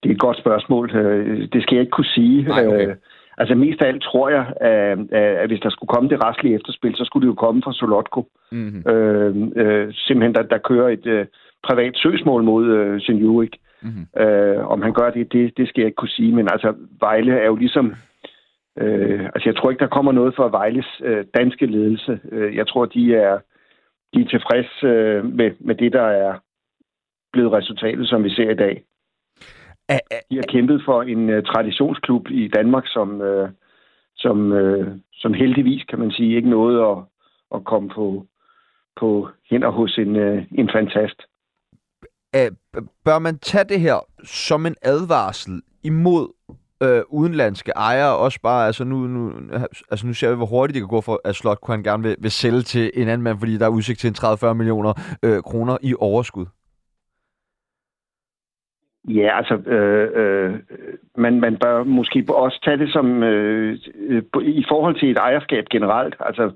Det er et godt spørgsmål. Øh, det skal jeg ikke kunne sige. Nej, okay. Øh, altså mest af alt tror jeg, at, at hvis der skulle komme det retslige efterspil, så skulle det jo komme fra Solotko. Mm-hmm. Øh, øh, simpelthen, der, der kører et øh, privat søgsmål mod øh, Senjurik. Mm-hmm. Øh, om han gør det, det, det skal jeg ikke kunne sige, men altså Vejle er jo ligesom... Øh, altså jeg tror ikke, der kommer noget fra Vejles øh, danske ledelse. Øh, jeg tror, de er, de er tilfreds øh, med, med det, der er blevet resultatet, som vi ser i dag. De har kæmpet for en uh, traditionsklub i Danmark, som, uh, som, uh, som heldigvis, kan man sige, ikke nåede at, at komme på, på hænder hos en, øh, en fantast. Æh, bør man tage det her som en advarsel imod øh, udenlandske ejere, også bare, altså nu, nu, altså nu ser vi, hvor hurtigt det kan gå for, at Slot kunne han gerne vil, vil sælge til en anden mand, fordi der er udsigt til en 30-40 millioner øh, kroner i overskud. Ja, altså, øh, øh, man, man bør måske også tage det som øh, øh, i forhold til et ejerskab generelt. Altså,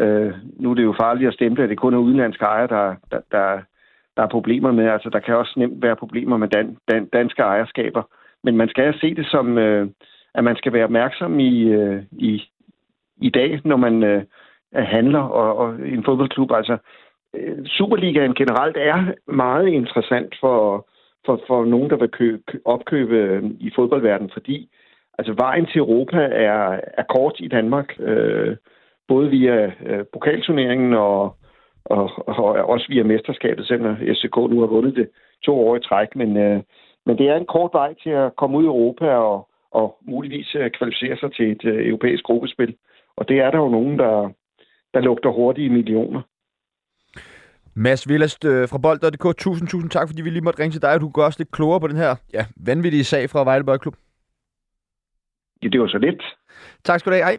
øh, nu er det jo farligt at stemple, at det kun er udenlandske ejere, der, der, der, der er problemer med. Altså, der kan også nemt være problemer med dan, dan, danske ejerskaber. Men man skal se det som, øh, at man skal være opmærksom i, øh, i, i dag, når man øh, handler og, og en fodboldklub. Altså, øh, Superligaen generelt er meget interessant for for, for nogen, der vil købe, opkøbe øh, i fodboldverdenen, fordi altså, vejen til Europa er, er kort i Danmark, øh, både via øh, pokalturneringen og, og, og også via mesterskabet, selvom SCK nu har vundet det to år i træk. Men, øh, men det er en kort vej til at komme ud i Europa og, og muligvis øh, kvalificere sig til et øh, europæisk gruppespil. Og det er der jo nogen, der, der lugter hurtigt i millioner. Mads Villast øh, fra Bold.dk, tusind, tusind tak, fordi vi lige måtte ringe til dig, og du går også lidt klogere på den her ja, vanvittige sag fra Vejle Boldklub. Ja, det var så lidt. Tak skal du have. Hej.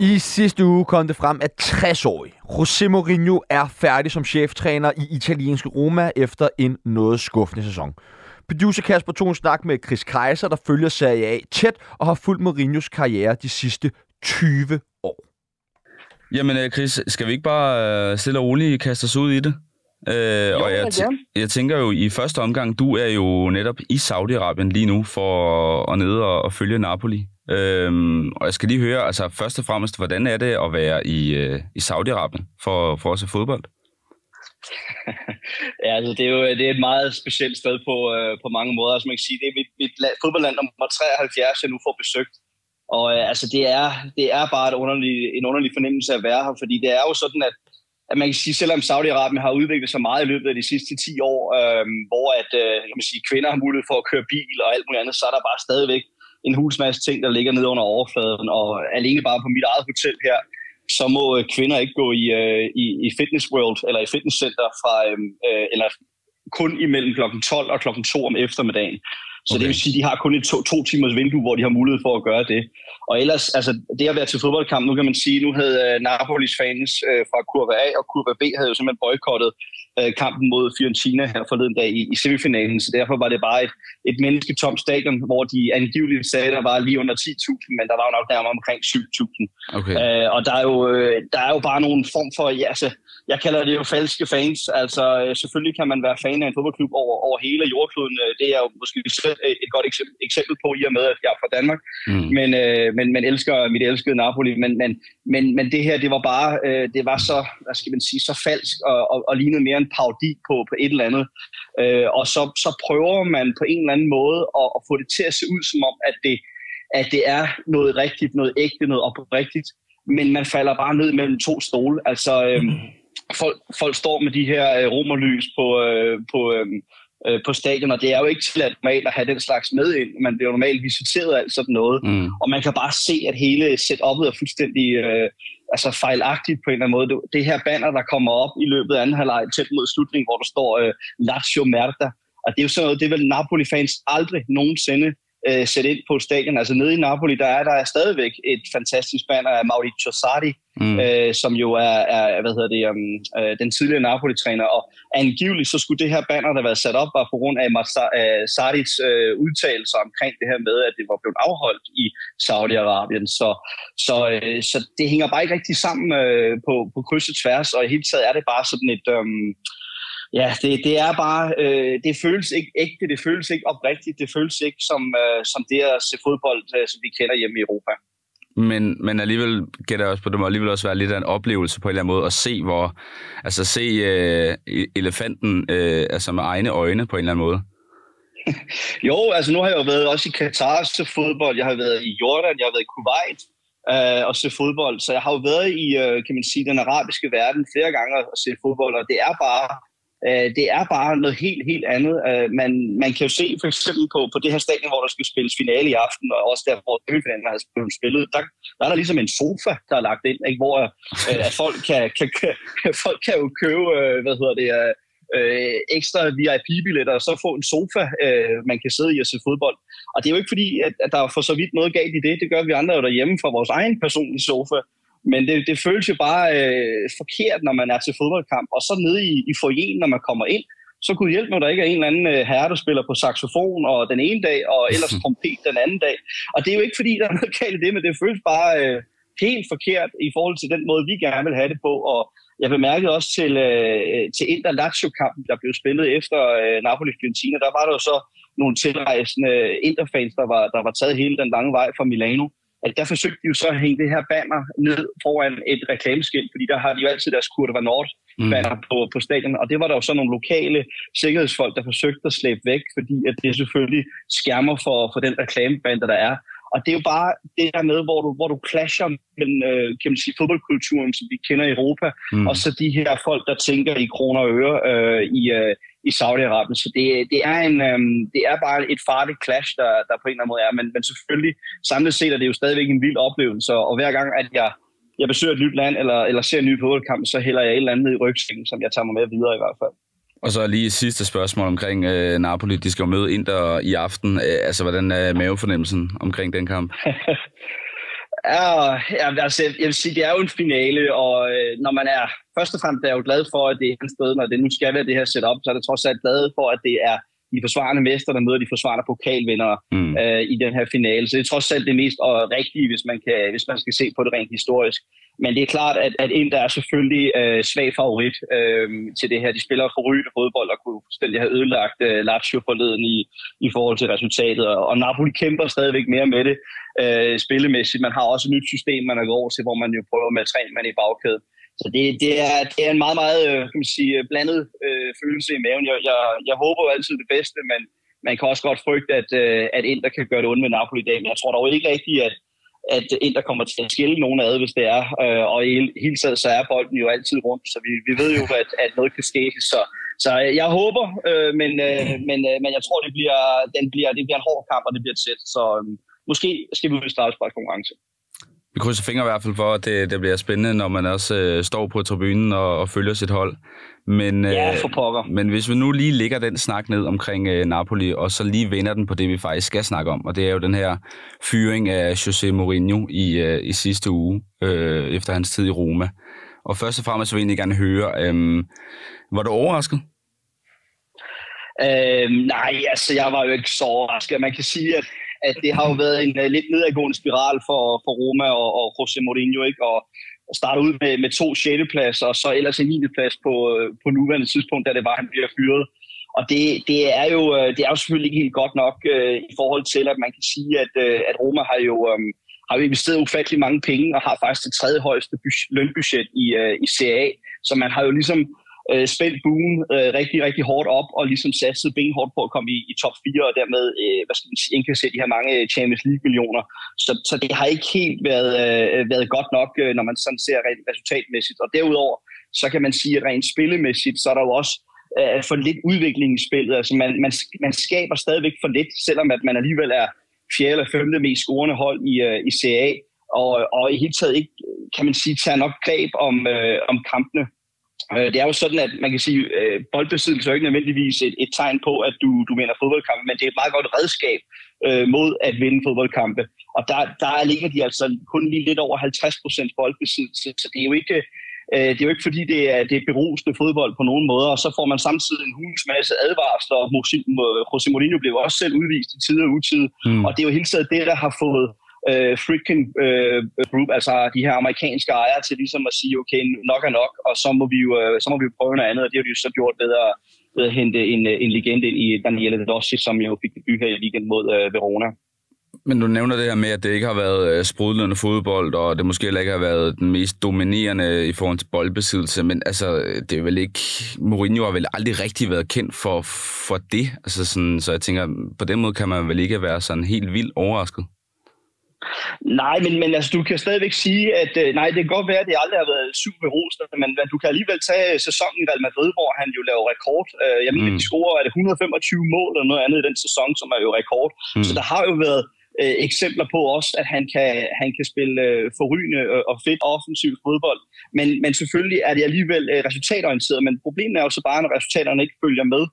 I sidste uge kom det frem, at 60-årig José Mourinho er færdig som cheftræner i italienske Roma efter en noget skuffende sæson. Producer Kasper tog en snak med Chris Kaiser, der følger Serie A tæt og har fulgt Mourinhos karriere de sidste 20 år. Jamen øh, Chris, skal vi ikke bare øh, stille og roligt kaste os ud i det? Øh, jo, og jeg, t- jeg tænker jo i første omgang, du er jo netop i Saudi-Arabien lige nu for at nede og, og følge Napoli. Øhm, og jeg skal lige høre, altså først og fremmest, hvordan er det at være i, øh, i Saudi-Arabien for, for at se fodbold? ja, altså, det er jo det er et meget specielt sted på, øh, på mange måder. Altså, man kan sige, det er mit, mit fodboldland nummer 73, jeg nu får besøgt. Og øh, altså, det er, det er bare et underlig, en underlig fornemmelse at være her, fordi det er jo sådan, at, at man kan sige, selvom Saudi-Arabien har udviklet sig meget i løbet af de sidste 10 år, øh, hvor at, øh, kan man sige, kvinder har mulighed for at køre bil og alt muligt andet, så er der bare stadigvæk en hulsmasse ting, der ligger nede under overfladen. Og alene bare på mit eget hotel her, så må øh, kvinder ikke gå i, øh, i, i Fitness World eller i fitnesscenter fra, øhm, øh, eller kun imellem klokken 12 og klokken 2 om eftermiddagen. Så okay. det vil sige, at de har kun et to, to timers vindue, hvor de har mulighed for at gøre det. Og ellers, altså det at være til fodboldkamp, nu kan man sige, nu havde uh, Napolis fans uh, fra kurve A og kurve B havde jo simpelthen boykottet uh, kampen mod Fiorentina her forleden dag i, i semifinalen, så derfor var det bare et, et mennesketomt stadion, hvor de angiveligt sagde, at der var lige under 10.000, men der var jo nok nærmere omkring 7.000. Okay. Uh, og der er, jo, uh, der er jo bare nogen form for, ja, altså, jeg kalder det jo falske fans. Altså, øh, selvfølgelig kan man være fan af en fodboldklub over, over hele jordkloden. Øh, det er jo måske selv et godt eksempel, eksempel på, i og med, at jeg er fra Danmark. Mm. Men, øh, men, men elsker mit elskede Napoli. Men, men, men, men det her, det var bare, øh, det var så, hvad skal man sige, så falsk og, og, og lignede mere en parodi på, på et eller andet. Øh, og så, så prøver man på en eller anden måde at, at få det til at se ud som om, at det, at det er noget rigtigt, noget ægte, noget oprigtigt men man falder bare ned mellem to stole. Altså, øhm, folk, folk står med de her øh, romerlys på, øh, på, øh, øh, på stadion, og det er jo ikke til at normalt at have den slags med ind. Man bliver normalt visiteret af alt sådan noget, mm. og man kan bare se, at hele setupet er fuldstændig øh, altså fejlagtigt på en eller anden måde. Det, her banner, der kommer op i løbet af anden halvleg tæt mod slutningen, hvor der står øh, Lazio Merda, og det er jo sådan noget, det vil Napoli-fans aldrig nogensinde øh, sætte ind på stadion. Altså nede i Napoli, der er der stadigvæk et fantastisk banner af Mauricio Sarri, mm. øh, som jo er, er hvad hedder det, um, øh, den tidligere Napoli-træner. Og angiveligt så skulle det her banner, der været sat op, bare på grund af uh, Sarris øh, udtalelser omkring det her med, at det var blevet afholdt i Saudi-Arabien. Så, så, øh, så det hænger bare ikke rigtig sammen øh, på, på kryds og tværs, og i hele taget er det bare sådan et... Øh, ja, det, det er bare, øh, det føles ikke ægte, det føles ikke oprigtigt, det føles ikke som, øh, som det at se fodbold, øh, som vi kender hjemme i Europa. Men, men alligevel gætter jeg også på, det må alligevel også være lidt af en oplevelse på en eller anden måde at se, hvor, altså se øh, elefanten øh, altså med egne øjne på en eller anden måde. jo, altså nu har jeg jo været også i Katar til fodbold, jeg har været i Jordan, jeg har været i Kuwait øh, og se fodbold, så jeg har jo været i, øh, kan man sige, den arabiske verden flere gange og se fodbold, og det er bare Øh, det er bare noget helt, helt andet. Øh, man, man kan jo se for eksempel på, på det her stadion, hvor der skal spilles finale i aften, og også der, hvor semifinalen har spillet, der, der er der ligesom en sofa, der er lagt ind, ikke? hvor øh, at folk, kan, kan, kan, folk kan jo købe, øh, hvad hedder det, øh, ekstra VIP-billetter, og så få en sofa, øh, man kan sidde i og se fodbold. Og det er jo ikke fordi, at, at der er for så vidt noget galt i det. Det gør vi andre jo derhjemme fra vores egen personlige sofa. Men det, det føles jo bare øh, forkert, når man er til fodboldkamp. Og så nede i, i foyeren, når man kommer ind, så kunne hjælpe, når der ikke er en eller anden øh, herre, der spiller på saxofon og den ene dag, og ellers trompet den anden dag. Og det er jo ikke fordi, der er noget galt i det, men det føles bare øh, helt forkert i forhold til den måde, vi gerne vil have det på. Og jeg bemærkede også til, øh, til Inter Lazio-kampen, der blev spillet efter øh, Napoli-Fiorentina, der var der jo så nogle tilrejsende Interfans, der var, der var taget hele den lange vej fra Milano at der forsøgte de jo så at hænge det her banner ned foran et reklameskilt, fordi der har de jo altid deres Kurva Nord banner mm. på, på stadion, og det var der jo så nogle lokale sikkerhedsfolk, der forsøgte at slæbe væk, fordi at det selvfølgelig skærmer for, for den reklameband, der er. Og det er jo bare det der med, hvor du, hvor du clasher mellem øh, kan man sige, fodboldkulturen, som vi kender i Europa, mm. og så de her folk, der tænker i kroner og øre øh, i, øh, i Saudi-Arabien. Så det, det, er en, øhm, det er bare et farligt clash, der, der på en eller anden måde er. Men, men selvfølgelig, samlet set er det jo stadigvæk en vild oplevelse. Og hver gang, at jeg, jeg besøger et nyt land, eller, eller ser en ny fodboldkamp, så hælder jeg et eller andet ned i rygsækken, som jeg tager mig med videre i hvert fald. Og så lige sidste spørgsmål omkring øh, Napoli. De skal jo møde Inter i aften. Øh, altså, hvordan er mavefornemmelsen omkring den kamp? Ja, ja altså, jeg vil sige, det er jo en finale, og øh, når man er, først og fremmest er jeg jo glad for, at det er et sted, når det nu skal være det her setup, så er det trods alt glad for, at det er de forsvarende mester, der møder de forsvarende pokalvindere mm. øh, i den her finale. Så det er trods alt det mest og rigtige, hvis man, kan, hvis man skal se på det rent historisk. Men det er klart, at, at Inter er selvfølgelig øh, svag favorit øh, til det her. De spiller for rygende fodbold og kunne fuldstændig have ødelagt øh, Lazio forleden i, i forhold til resultatet. Og, og Napoli kæmper stadigvæk mere med det øh, spillemæssigt. Man har også et nyt system, man er gået over til, hvor man jo prøver med tre mand i bagkæden. Så det, det, er, det er en meget, meget øh, kan man sige, blandet øh, følelse i maven. Jeg, jeg, jeg håber jo altid det bedste, men man kan også godt frygte, at, øh, at Inter kan gøre det ondt med Napoli i dag. Men jeg tror dog ikke rigtigt, at, at Inter kommer til at skille nogen ad, hvis det er. Øh, og i hele taget, så er bolden jo altid rundt, så vi, vi ved jo, at, at noget kan ske. Så, så øh, jeg håber, øh, men, øh, men, øh, men jeg tror, det bliver, den bliver, det bliver en hård kamp, og det bliver et sæt. Så øh, måske skal vi ud i konkurrence. Vi krydser fingre i hvert fald for, at det, det bliver spændende, når man også øh, står på tribunen og, og følger sit hold. Men, ja, for pokker. Men hvis vi nu lige lægger den snak ned omkring øh, Napoli, og så lige vender den på det, vi faktisk skal snakke om, og det er jo den her fyring af José Mourinho i, øh, i sidste uge, øh, efter hans tid i Roma. Og først og fremmest vil jeg egentlig gerne høre, øh, var du overrasket? Øh, nej, altså jeg var jo ikke så overrasket. Man kan sige, at at det har jo været en uh, lidt nedadgående spiral for, for Roma og, og José Mourinho, ikke? Og, og starte ud med, med to 6. pladser, og så ellers en 9. plads på, øh, på nuværende tidspunkt, da det var, han bliver fyret. Og det, det, er jo, øh, det er jo selvfølgelig ikke helt godt nok uh, i forhold til, at man kan sige, at, uh, at Roma har jo, um, har jo investeret ufattelig mange penge, og har faktisk det tredje højeste lønbudget i, uh, i CA. Så man har jo ligesom øh, spændt buen øh, rigtig, rigtig hårdt op og ligesom satset benhårdt på at komme i, i top 4 og dermed øh, hvad skal man sige, indkassere de her mange Champions League-millioner. Så, så det har ikke helt været, øh, været godt nok, øh, når man sådan ser rent resultatmæssigt. Og derudover, så kan man sige, at rent spillemæssigt, så er der jo også øh, for lidt udvikling i spillet. Altså man, man, man skaber stadigvæk for lidt, selvom at man alligevel er fjerde eller femte mest scorende hold i, øh, i CA, og, og i hele taget ikke, kan man sige, tager nok greb om, øh, om kampene. Øh, det er jo sådan, at man kan sige, at øh, boldbesiddelse er ikke nødvendigvis et, et tegn på, at du, du vinder fodboldkampe, men det er et meget godt redskab øh, mod at vinde fodboldkampe. Og der, der ligger de altså kun lige lidt over 50 procent boldbesiddelse, så det er jo ikke, øh, det er jo ikke fordi, det er, det er berusende fodbold på nogen måde, og så får man samtidig en hulens masse advarsler, og José Mourinho blev også selv udvist i tid og utid, mm. og det er jo hele tiden det, der har fået øh, freaking øh, group, altså de her amerikanske ejere til ligesom at sige, okay, nok er nok, og så må vi jo, øh, så må vi jo prøve noget andet, og det har de jo så gjort ved at, ved at hente en, øh, en legende i Daniele Dossi, som jo fik debut her i weekend mod øh, Verona. Men du nævner det her med, at det ikke har været øh, sprudlende fodbold, og det måske heller ikke har været den mest dominerende i forhold til boldbesiddelse, men altså, det er vel ikke... Mourinho har vel aldrig rigtig været kendt for, for det, altså sådan, så jeg tænker, på den måde kan man vel ikke være sådan helt vildt overrasket? Nej, men, men altså, du kan stadigvæk sige, at øh, nej, det kan godt være, at det aldrig har været super berosende, men, men du kan alligevel tage sæsonen i Real Madrid, hvor han jo laver rekord. Øh, jeg mener, mm. de scorer er det 125 mål eller noget andet i den sæson, som er jo rekord. Mm. Så der har jo været øh, eksempler på også, at han kan, han kan spille øh, forrygende og fedt offensiv fodbold. Men, men selvfølgelig er det alligevel øh, resultatorienteret, men problemet er jo så bare, når resultaterne ikke følger med.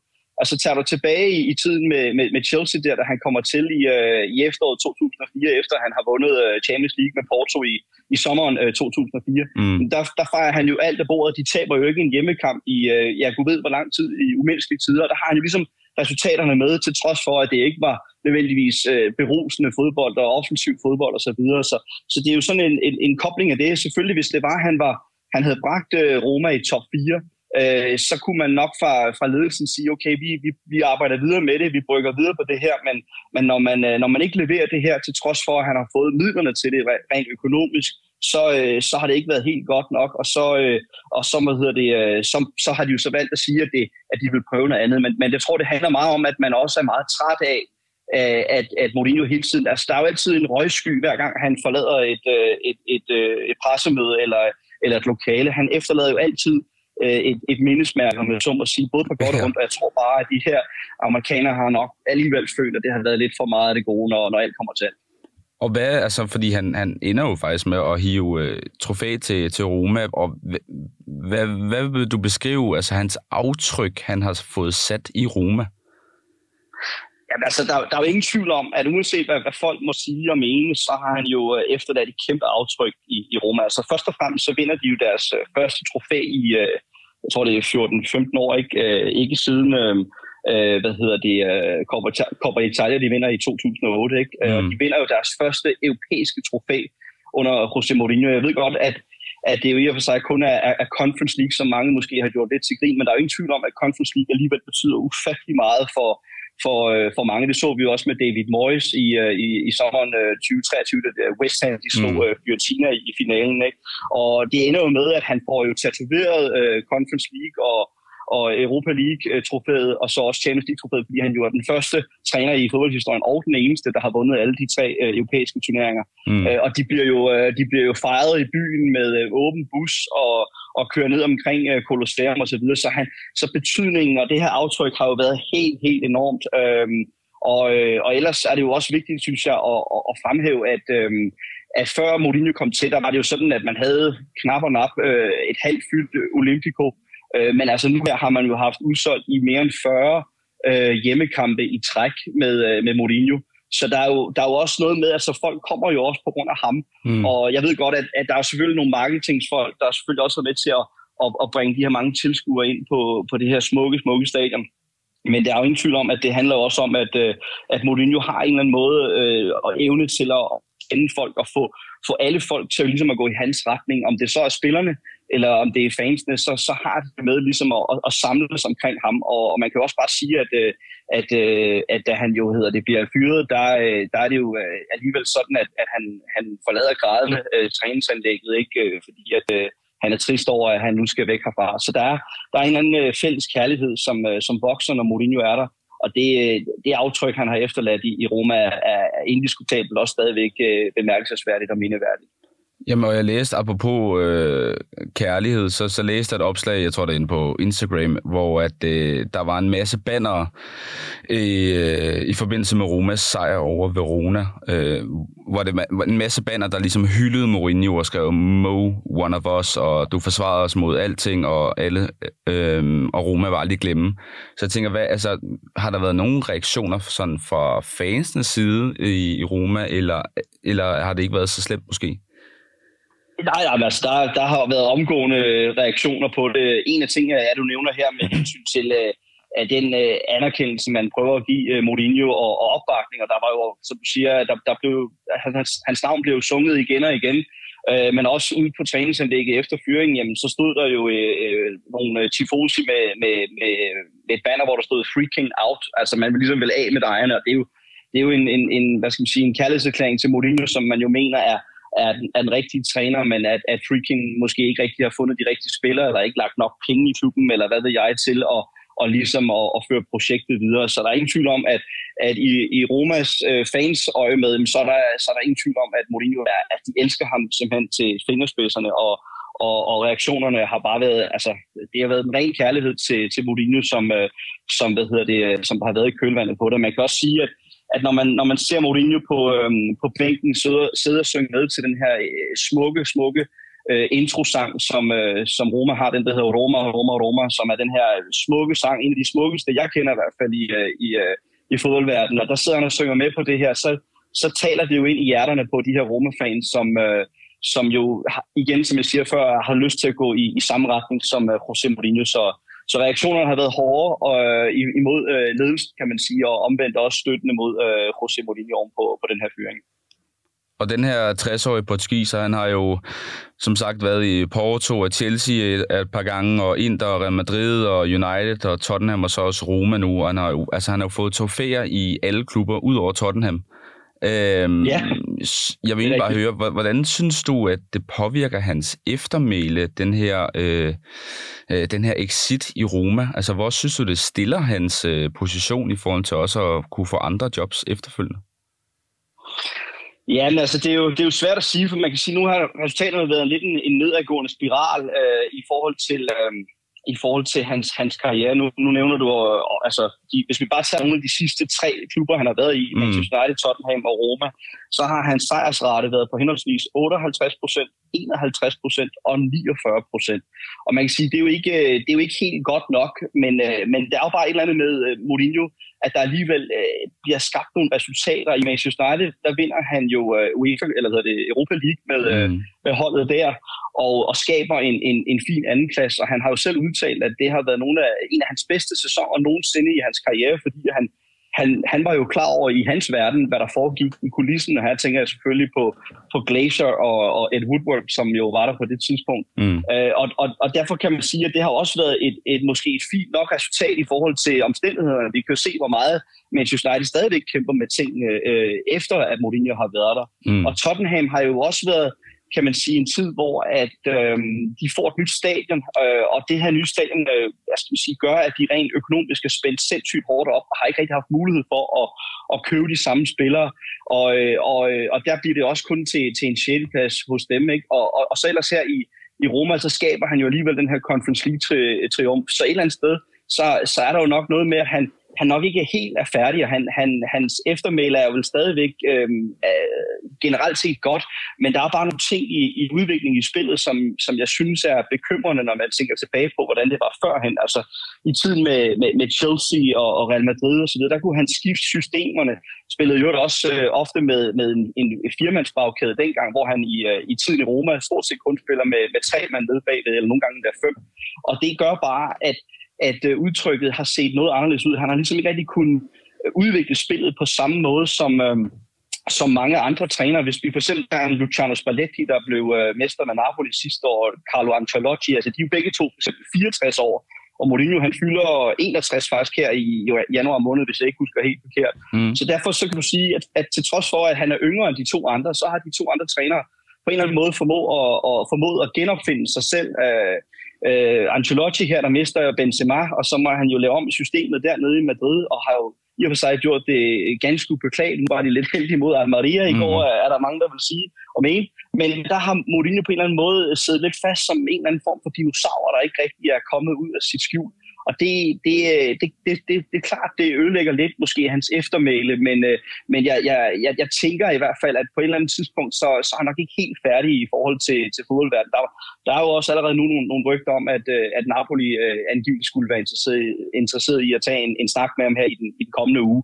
Altså tager du tilbage i, i tiden med, med, med Chelsea, der da han kommer til i, øh, i efteråret 2004, efter han har vundet øh, Champions League med Porto i, i sommeren øh, 2004, mm. der, der fejrer han jo alt af bordet. De taber jo ikke en hjemmekamp i, øh, ja, gud ved hvor lang tid, i umenneskelige tider. Der har han jo ligesom resultaterne med, til trods for, at det ikke var nødvendigvis øh, berusende fodbold og offensiv fodbold osv. Så, videre. så, så det er jo sådan en, en, en kobling af det. Selvfølgelig, hvis det var, han var han havde bragt øh, Roma i top 4, øh, så kunne man nok fra, fra ledelsen sige, okay, vi, vi, vi arbejder videre med det, vi brygger videre på det her, men, men når, man, øh, når man ikke leverer det her, til trods for, at han har fået midlerne til det rent økonomisk, så, øh, så har det ikke været helt godt nok, og så, øh, og så, hvad hedder det, øh, så, så har de jo så valgt at sige, at, det, at de vil prøve noget andet. Men, men jeg tror, det handler meget om, at man også er meget træt af, øh, at, at Mourinho hele tiden, altså der er jo altid en røgsky, hver gang han forlader et, øh, et, et, et pressemøde eller, eller et lokale. Han efterlader jo altid øh, et, et mindesmærke, om jeg så må sige, både på godt og ondt, og jeg tror bare, at de her amerikanere har nok alligevel følt, at det har været lidt for meget af det gode, når, når alt kommer til alt. Og hvad, altså, fordi han, han ender jo faktisk med at hive øh, trofæ til, til Roma, og hvad, hvad vil du beskrive, altså hans aftryk, han har fået sat i Roma? Jamen, altså, der, der er jo ingen tvivl om, at uanset hvad, hvad folk må sige og mene, så har han jo øh, efterladt et kæmpe aftryk i, i Roma. Altså først og fremmest så vinder de jo deres uh, første trofæ i, uh, jeg tror det er 14-15 år, ikke, uh, ikke siden, uh, uh, hvad hedder det, uh, Coppa, Italia, de vinder i 2008, ikke? Mm. Uh, de vinder jo deres første europæiske trofæ under José Mourinho. Jeg ved godt, at at det jo i og for sig kun er, er Conference League, som mange måske har gjort lidt til grin, men der er jo ingen tvivl om, at Conference League alligevel betyder ufattelig meget for, for, øh, for mange. Det så vi jo også med David Moyes i, øh, i, i sommeren 2023, da West Ham de slog mm. øh, Fiorentina i, i finalen. Ikke? Og det ender jo med, at han får jo tatoveret øh, Conference League og, og Europa League-trofæet, og så også Champions League-trofæet, fordi han jo er den første træner i fodboldhistorien, og den eneste, der har vundet alle de tre øh, europæiske turneringer. Mm. Øh, og de bliver, jo, øh, de bliver jo fejret i byen med øh, åben bus og, og kører ned omkring øh, Colosseum og så videre. Så, han, så betydningen og det her aftryk har jo været helt, helt enormt. Øhm, og, øh, og ellers er det jo også vigtigt, synes jeg, at, at, at fremhæve, at, øhm, at før Mourinho kom til, der var det jo sådan, at man havde knap og nap øh, et halvt fyldt Olympico, Øh, men altså nu her har man jo haft udsolgt i mere end 40 øh, hjemmekampe i træk med, øh, med Mourinho. Så der er, jo, der er jo også noget med, at altså folk kommer jo også på grund af ham. Mm. Og jeg ved godt, at, at der er selvfølgelig nogle marketingsfolk, der er selvfølgelig også med til at, at, at bringe de her mange tilskuere ind på, på det her smukke, smukke stadion. Men der er jo ingen tvivl om, at det handler også om, at, øh, at Mourinho har en eller anden måde øh, og evne til at kende folk og få, få alle folk til ligesom at gå i hans retning. Om det så er spillerne, eller om det er fansene, så, så har det med ligesom at, at, at samles omkring ham. Og, og man kan jo også bare sige, at, øh, at, at, at da han jo hedder det bliver fyret, der, øh, der er det jo alligevel sådan, at, at han, han forlader grædende uh, træningsanlægget, ikke? fordi at uh, han er trist over, at han nu skal væk herfra. Så der er, der er en eller anden fælles kærlighed, som, som vokser, når Mourinho er der. Og det, det aftryk, han har efterladt i, i Roma, er, er indiskutabelt også stadigvæk bemærkelsesværdigt og mindeværdigt. Jamen, og jeg læste, apropos øh, kærlighed, så, så læste jeg et opslag, jeg tror det er inde på Instagram, hvor at, øh, der var en masse banner øh, i forbindelse med Romas sejr over Verona, øh, hvor det var en masse banner, der ligesom hyldede Mourinho og skrev Mo, one of us, og du forsvarede os mod alting, og alle, øh, og Roma var aldrig glemme. Så jeg tænker, hvad, altså, har der været nogle reaktioner sådan fra fansenes side i, i Roma, eller, eller har det ikke været så slemt måske? Nej, nej altså, der, der har været omgående øh, reaktioner på det. En af tingene er, du nævner her med hensyn til øh, at den øh, anerkendelse, man prøver at give Mourinho og, og opbakning, og der var jo, som du siger, der, der blev, hans, hans navn blev sunget igen og igen, men også ude på træningsanlægget efter fyringen, jamen, så stod der jo øh, nogle tifosi med, med, med, med et banner, hvor der stod freaking out, altså man vil ligesom vil af med ejerne, og det er jo, det er jo en, en, en, hvad skal man sige, en kærlighedserklæring til Mourinho, som man jo mener er, er den, er den rigtige træner, men at, at Freaking måske ikke rigtig har fundet de rigtige spillere, eller ikke lagt nok penge i klubben, eller hvad ved jeg, til at, og ligesom at, at føre projektet videre. Så der er ingen tvivl om, at, at i, i Romas øh, fans øje med, så er, der, så er der ingen tvivl om, at Mourinho er, at de elsker ham simpelthen til fingerspidserne, og, og, og reaktionerne har bare været, altså, det har været en ren kærlighed til, til Mourinho, som, øh, som, hvad hedder det, som har været i kølvandet på det. Man kan også sige, at at når man, når man ser Mourinho på, øhm, på bænken sidde, sidde og synge med til den her øh, smukke, smukke øh, introsang, som, øh, som Roma har, den der hedder Roma, Roma, Roma, som er den her smukke sang, en af de smukkeste, jeg kender i hvert fald i, øh, i, øh, i fodboldverdenen. Og der sidder han og synger med på det her, så, så taler det jo ind i hjerterne på de her Roma-fans, som, øh, som jo igen, som jeg siger før, har lyst til at gå i, i samme retning som øh, José Mourinho. Så, så reaktionerne har været hårde og, øh, imod øh, ledelsen, kan man sige, og omvendt også støttende mod øh, José Mourinho på, på den her fyring. Og den her 60-årige portugiser, han har jo som sagt været i Porto og Chelsea et, et par gange, og Inter og Real Madrid og United og Tottenham og så også Roma nu. Og han har jo, altså, han har jo fået trofæer i alle klubber, ud over Tottenham. Øhm, ja. Jeg vil egentlig bare høre, hvordan synes du, at det påvirker hans eftermæle, den her, øh, øh, den her exit i Roma? Altså, hvor synes du, det stiller hans øh, position i forhold til også at kunne få andre jobs efterfølgende? Ja, men altså, det er, jo, det er jo svært at sige, for man kan sige, nu har resultaterne været lidt en, en nedadgående spiral øh, i forhold til... Øh, i forhold til hans, hans karriere. Nu, nu nævner du, og, altså, de, hvis vi bare tager nogle af de sidste tre klubber, han har været i, mm. Manchester United, Tottenham og Roma, så har hans sejrsrate været på henholdsvis 58 procent, 51 procent og 49 procent. Og man kan sige, det er jo ikke, det er jo ikke helt godt nok, men, øh, men det er jo bare et eller andet med øh, Mourinho, at der alligevel øh, bliver skabt nogle resultater. I Manchester United, der vinder han jo øh, UEFA, eller hedder det Europa League med, øh, mm. med holdet der, og, og skaber en, en, en fin andenplads. Og han har jo selv udtalt, at det har været nogle af, en af hans bedste sæsoner nogensinde i hans karriere, fordi han, han, han var jo klar over i hans verden, hvad der foregik i kulissen, og her tænker jeg selvfølgelig på, på Glacier og, og Ed Woodward, som jo var der på det tidspunkt. Mm. Øh, og, og, og derfor kan man sige, at det har også været et, et måske et fint nok resultat i forhold til omstændighederne. Vi kan se, hvor meget Manchester United stadigvæk kæmper med ting øh, efter, at Mourinho har været der. Mm. Og Tottenham har jo også været kan man sige, en tid, hvor at øh, de får et nyt stadion, øh, og det her nye stadion øh, jeg skal sige, gør, at de rent økonomisk er spændt sindssygt hårdt op, og har ikke rigtig haft mulighed for at, at købe de samme spillere. Og, øh, og, øh, og der bliver det også kun til, til en sjældeplads hos dem. Ikke? Og, og, og så ellers her i, i Roma, så skaber han jo alligevel den her Conference League-triumf. Så et eller andet sted, så, så er der jo nok noget med, at han, han nok ikke helt er færdig, og han, han, hans eftermæle er jo vel stadigvæk øh, øh, generelt set godt, men der er bare nogle ting i, i udviklingen i spillet, som, som jeg synes er bekymrende, når man tænker tilbage på, hvordan det var førhen. Altså i tiden med, med, med Chelsea og, og Real Madrid og så videre, der kunne han skifte systemerne, spillede jo også øh, ofte med, med en, en firmandsbagkæde dengang, hvor han i, øh, i tiden i Roma stort set kun spiller med, med tre mand nede bagved, eller nogle gange der fem. Og det gør bare, at at øh, udtrykket har set noget anderledes ud. Han har ligesom ikke rigtig kunnet øh, udvikle spillet på samme måde som, øh, som mange andre trænere. Hvis vi for eksempel har Luciano Spalletti, der blev øh, mester med Napoli sidste år, Carlo Ancelotti, altså de er jo begge to for eksempel 64 år, og Mourinho han fylder 61 faktisk her i januar måned, hvis jeg ikke husker helt forkert. Mm. Så derfor så kan du sige, at, at til trods for, at han er yngre end de to andre, så har de to andre trænere på en eller anden måde formå at, at, formået at genopfinde sig selv. Øh, øh, Ancelotti her, der mister Benzema, og så må han jo lave om i systemet dernede i Madrid, og har jo i og for sig gjort det ganske ubeklageligt. Nu var de lidt heldige mod Almeria i går, mm. er der mange, der vil sige og mene. Men der har Mourinho på en eller anden måde siddet lidt fast som en eller anden form for dinosaur, der ikke rigtig er kommet ud af sit skjul. Og det, det, øh, det, det, det, det er klart, det ødelægger lidt måske hans eftermæle, men, øh, men jeg, jeg, jeg, jeg tænker i hvert fald, at på et eller andet tidspunkt, så, så er han nok ikke helt færdig i forhold til, til fodboldverdenen. Der, der er jo også allerede nu nogle, nogle rygter om, at, øh, at Napoli uh, angiveligt skulle være interesseret, interesseret i at tage en, en snak med ham her i den, i den kommende uge.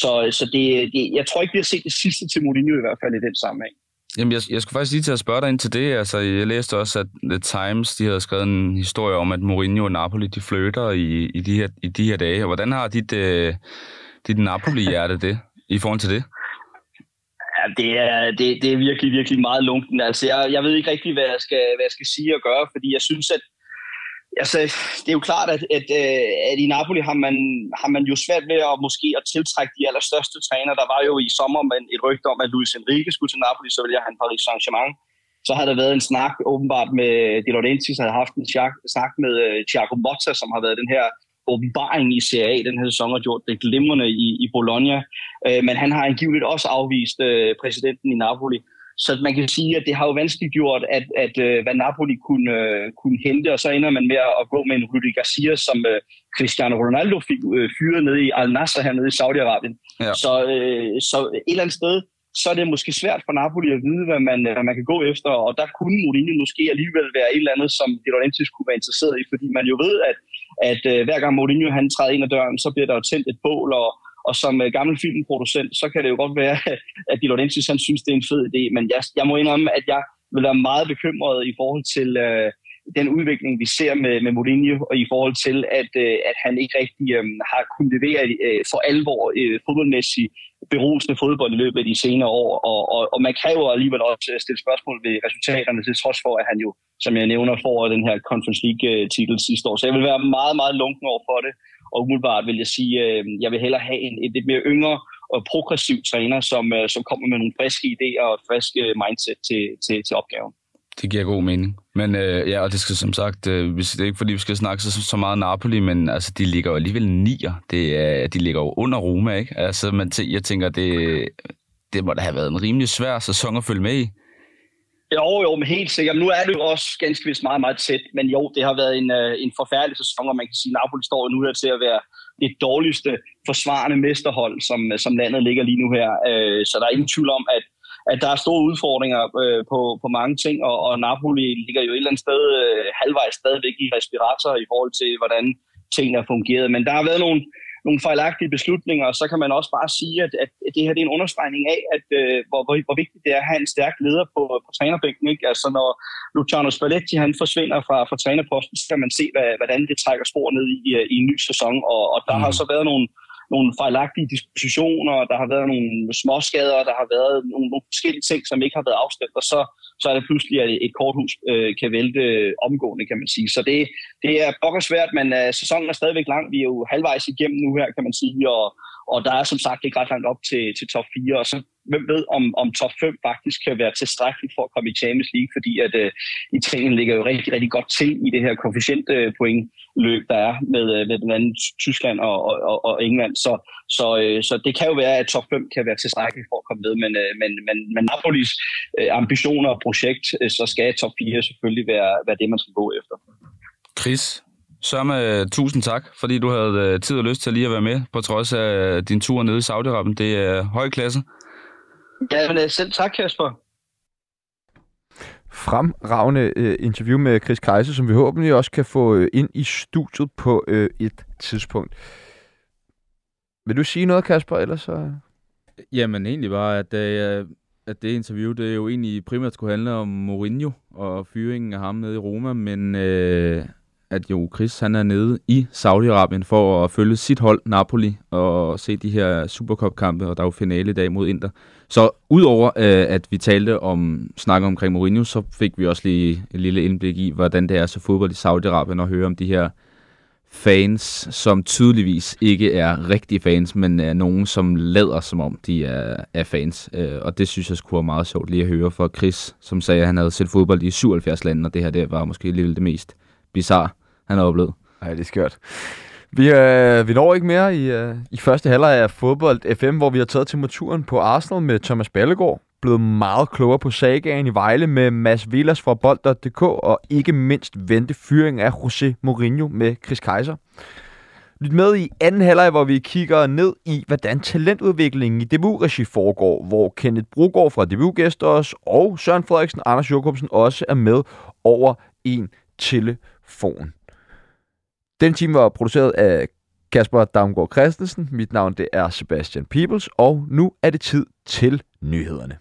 Så, så det, det, jeg tror ikke, vi har set det sidste til Mourinho i hvert fald i den sammenhæng. Jamen, jeg, jeg skulle faktisk lige til at spørge dig ind til det. Altså, jeg læste også, at The Times de havde skrevet en historie om, at Mourinho og Napoli de flytter i, i, de, her, i de her dage. Hvordan har dit, øh, dit Napoli-hjerte det i forhold til det? Ja, det er, det, det er virkelig, virkelig meget lunken. Altså, jeg, jeg ved ikke rigtig, hvad jeg, skal, hvad jeg skal sige og gøre, fordi jeg synes, at Altså, det er jo klart, at, at, øh, at i Napoli har man, har man jo svært ved at måske at tiltrække de allerstørste træner. Der var jo i sommer et rygte om, at Luis Enrique skulle til Napoli, så ville han Paris Saint-Germain. Så har der været en snak åbenbart med De Laurentiis, har haft en snak med øh, Thiago Motta, som har været den her åbenbaring i Serie A den her sæson og gjort det glimrende i, i Bologna. Øh, men han har angiveligt også afvist øh, præsidenten i Napoli. Så man kan sige, at det har jo vanskeligt gjort, at, at uh, hvad Napoli kunne, uh, kunne hente, og så ender man med at gå med en Rudi Garcia, som uh, Cristiano Ronaldo fik uh, fyret nede i Al-Nassr hernede i Saudi-Arabien. Ja. Så, uh, så et eller andet sted, så er det måske svært for Napoli at vide, hvad man, hvad man kan gå efter, og der kunne Mourinho måske alligevel være et eller andet, som De Laurentiis kunne være interesseret i, fordi man jo ved, at, at uh, hver gang Mourinho han træder ind ad døren, så bliver der jo tændt et bål, og, og som uh, gammel filmproducent, så kan det jo godt være, at De Laurentiis han synes, det er en fed idé, men jeg, jeg må indrømme, at jeg vil være meget bekymret i forhold til uh, den udvikling, vi ser med, med Mourinho, og i forhold til, at, uh, at han ikke rigtig um, har kunnet levere uh, for alvor uh, fodboldmæssigt berusende fodbold i løbet af de senere år, og, og, og man kan jo alligevel også stille spørgsmål ved resultaterne, til trods for, at han jo, som jeg nævner, får den her Conference League-titel sidste år. Så jeg vil være meget, meget lunken over for det, og umiddelbart vil jeg sige, øh, jeg vil hellere have en, en lidt mere yngre og progressiv træner, som, øh, som kommer med nogle friske idéer og friske øh, mindset til, til, til opgaven. Det giver god mening. Men øh, ja, og det skal som sagt, øh, det er ikke fordi, vi skal snakke så, så meget Napoli, men altså, de ligger jo alligevel nier. Det er, de ligger jo under Roma, ikke? Altså, man t- jeg tænker, det, det må da have været en rimelig svær sæson at følge med i. Jo, jo, men helt sikkert. Nu er det jo også ganske vist meget, meget tæt, men jo, det har været en, øh, en forfærdelig sæson, og man kan sige, at Napoli står nu her til at være det dårligste forsvarende mesterhold, som, øh, som landet ligger lige nu her. Øh, så der er ingen tvivl om, at at der er store udfordringer øh, på, på mange ting, og, og Napoli ligger jo et eller andet sted øh, halvvejs stadigvæk i respirator i forhold til, hvordan tingene har fungeret. Men der har været nogle, nogle fejlagtige beslutninger, og så kan man også bare sige, at, at det her det er en understregning af, at, øh, hvor, hvor, hvor vigtigt det er at have en stærk leder på, på trænerbænken. Ikke? Altså når Luciano Spalletti han forsvinder fra, fra trænerposten, så kan man se, hvad, hvordan det trækker spor ned i, i en ny sæson, og, og der mm. har så været nogle, nogle fejlagtige dispositioner, der har været nogle småskader, der har været nogle, nogle forskellige ting, som ikke har været afstemt, og så, så er det pludselig, at et korthus øh, kan vælte øh, omgående, kan man sige. Så det, det er pokker svært, men øh, sæsonen er stadigvæk lang. Vi er jo halvvejs igennem nu her, kan man sige, og, og der er som sagt ikke ret langt op til, til top 4, og så hvem ved, om, om top 5 faktisk kan være tilstrækkeligt for at komme i Champions League, fordi at uh, Italien ligger jo rigtig, rigtig godt til i det her koefficient øh, uh, point løb, der er med, øh, med blandt andet Tyskland og, og, og England. Så, så, øh, så det kan jo være, at top 5 kan være tilstrækkeligt for at komme med, men, øh, men, men, men Napolis øh, ambitioner og projekt, så skal top 4 selvfølgelig være, være det, man skal gå efter. Chris, Sørme, tusind tak, fordi du havde tid og lyst til lige at være med, på trods af din tur nede i Saudi-Arabien. Det er høj klasse. Ja, men selv tak, Kasper fremragende øh, interview med Chris Kejse, som vi håber også kan få øh, ind i studiet på øh, et tidspunkt. Vil du sige noget, Kasper, ellers så... Jamen egentlig bare, at, øh, at det interview, det er jo egentlig primært skulle handle om Mourinho og fyringen af ham nede i Roma, men øh, at jo Chris han er nede i Saudi-Arabien for at følge sit hold, Napoli, og se de her Supercup-kampe, og der er jo finale i dag mod Inter. Så udover øh, at vi talte om snakker omkring Mourinho, så fik vi også lige et lille indblik i, hvordan det er så fodbold i Saudi-Arabien, og høre om de her fans, som tydeligvis ikke er rigtige fans, men er nogen, som lader som om, de er, er fans. Øh, og det synes jeg skulle være meget sjovt lige at høre fra Chris, som sagde, at han havde set fodbold i 77 lande, og det her der var måske lidt det mest bizarre, han har oplevet. Nej, det er skørt. Vi, øh, vi når ikke mere i, øh, i første halvleg af fodbold FM, hvor vi har taget temperaturen på Arsenal med Thomas Ballegaard. Blevet meget klogere på sagaen i Vejle med Mads Villas fra Bold.dk og ikke mindst vente fyring af José Mourinho med Chris Kaiser. Lyt med i anden halvleg, hvor vi kigger ned i, hvordan talentudviklingen i DBU-regi foregår, hvor Kenneth Brugård fra DBU os og Søren Frederiksen og Anders Jokobsen også er med over en telefon. Den time var produceret af Kasper Damgaard Christensen. Mit navn det er Sebastian Peebles, og nu er det tid til nyhederne.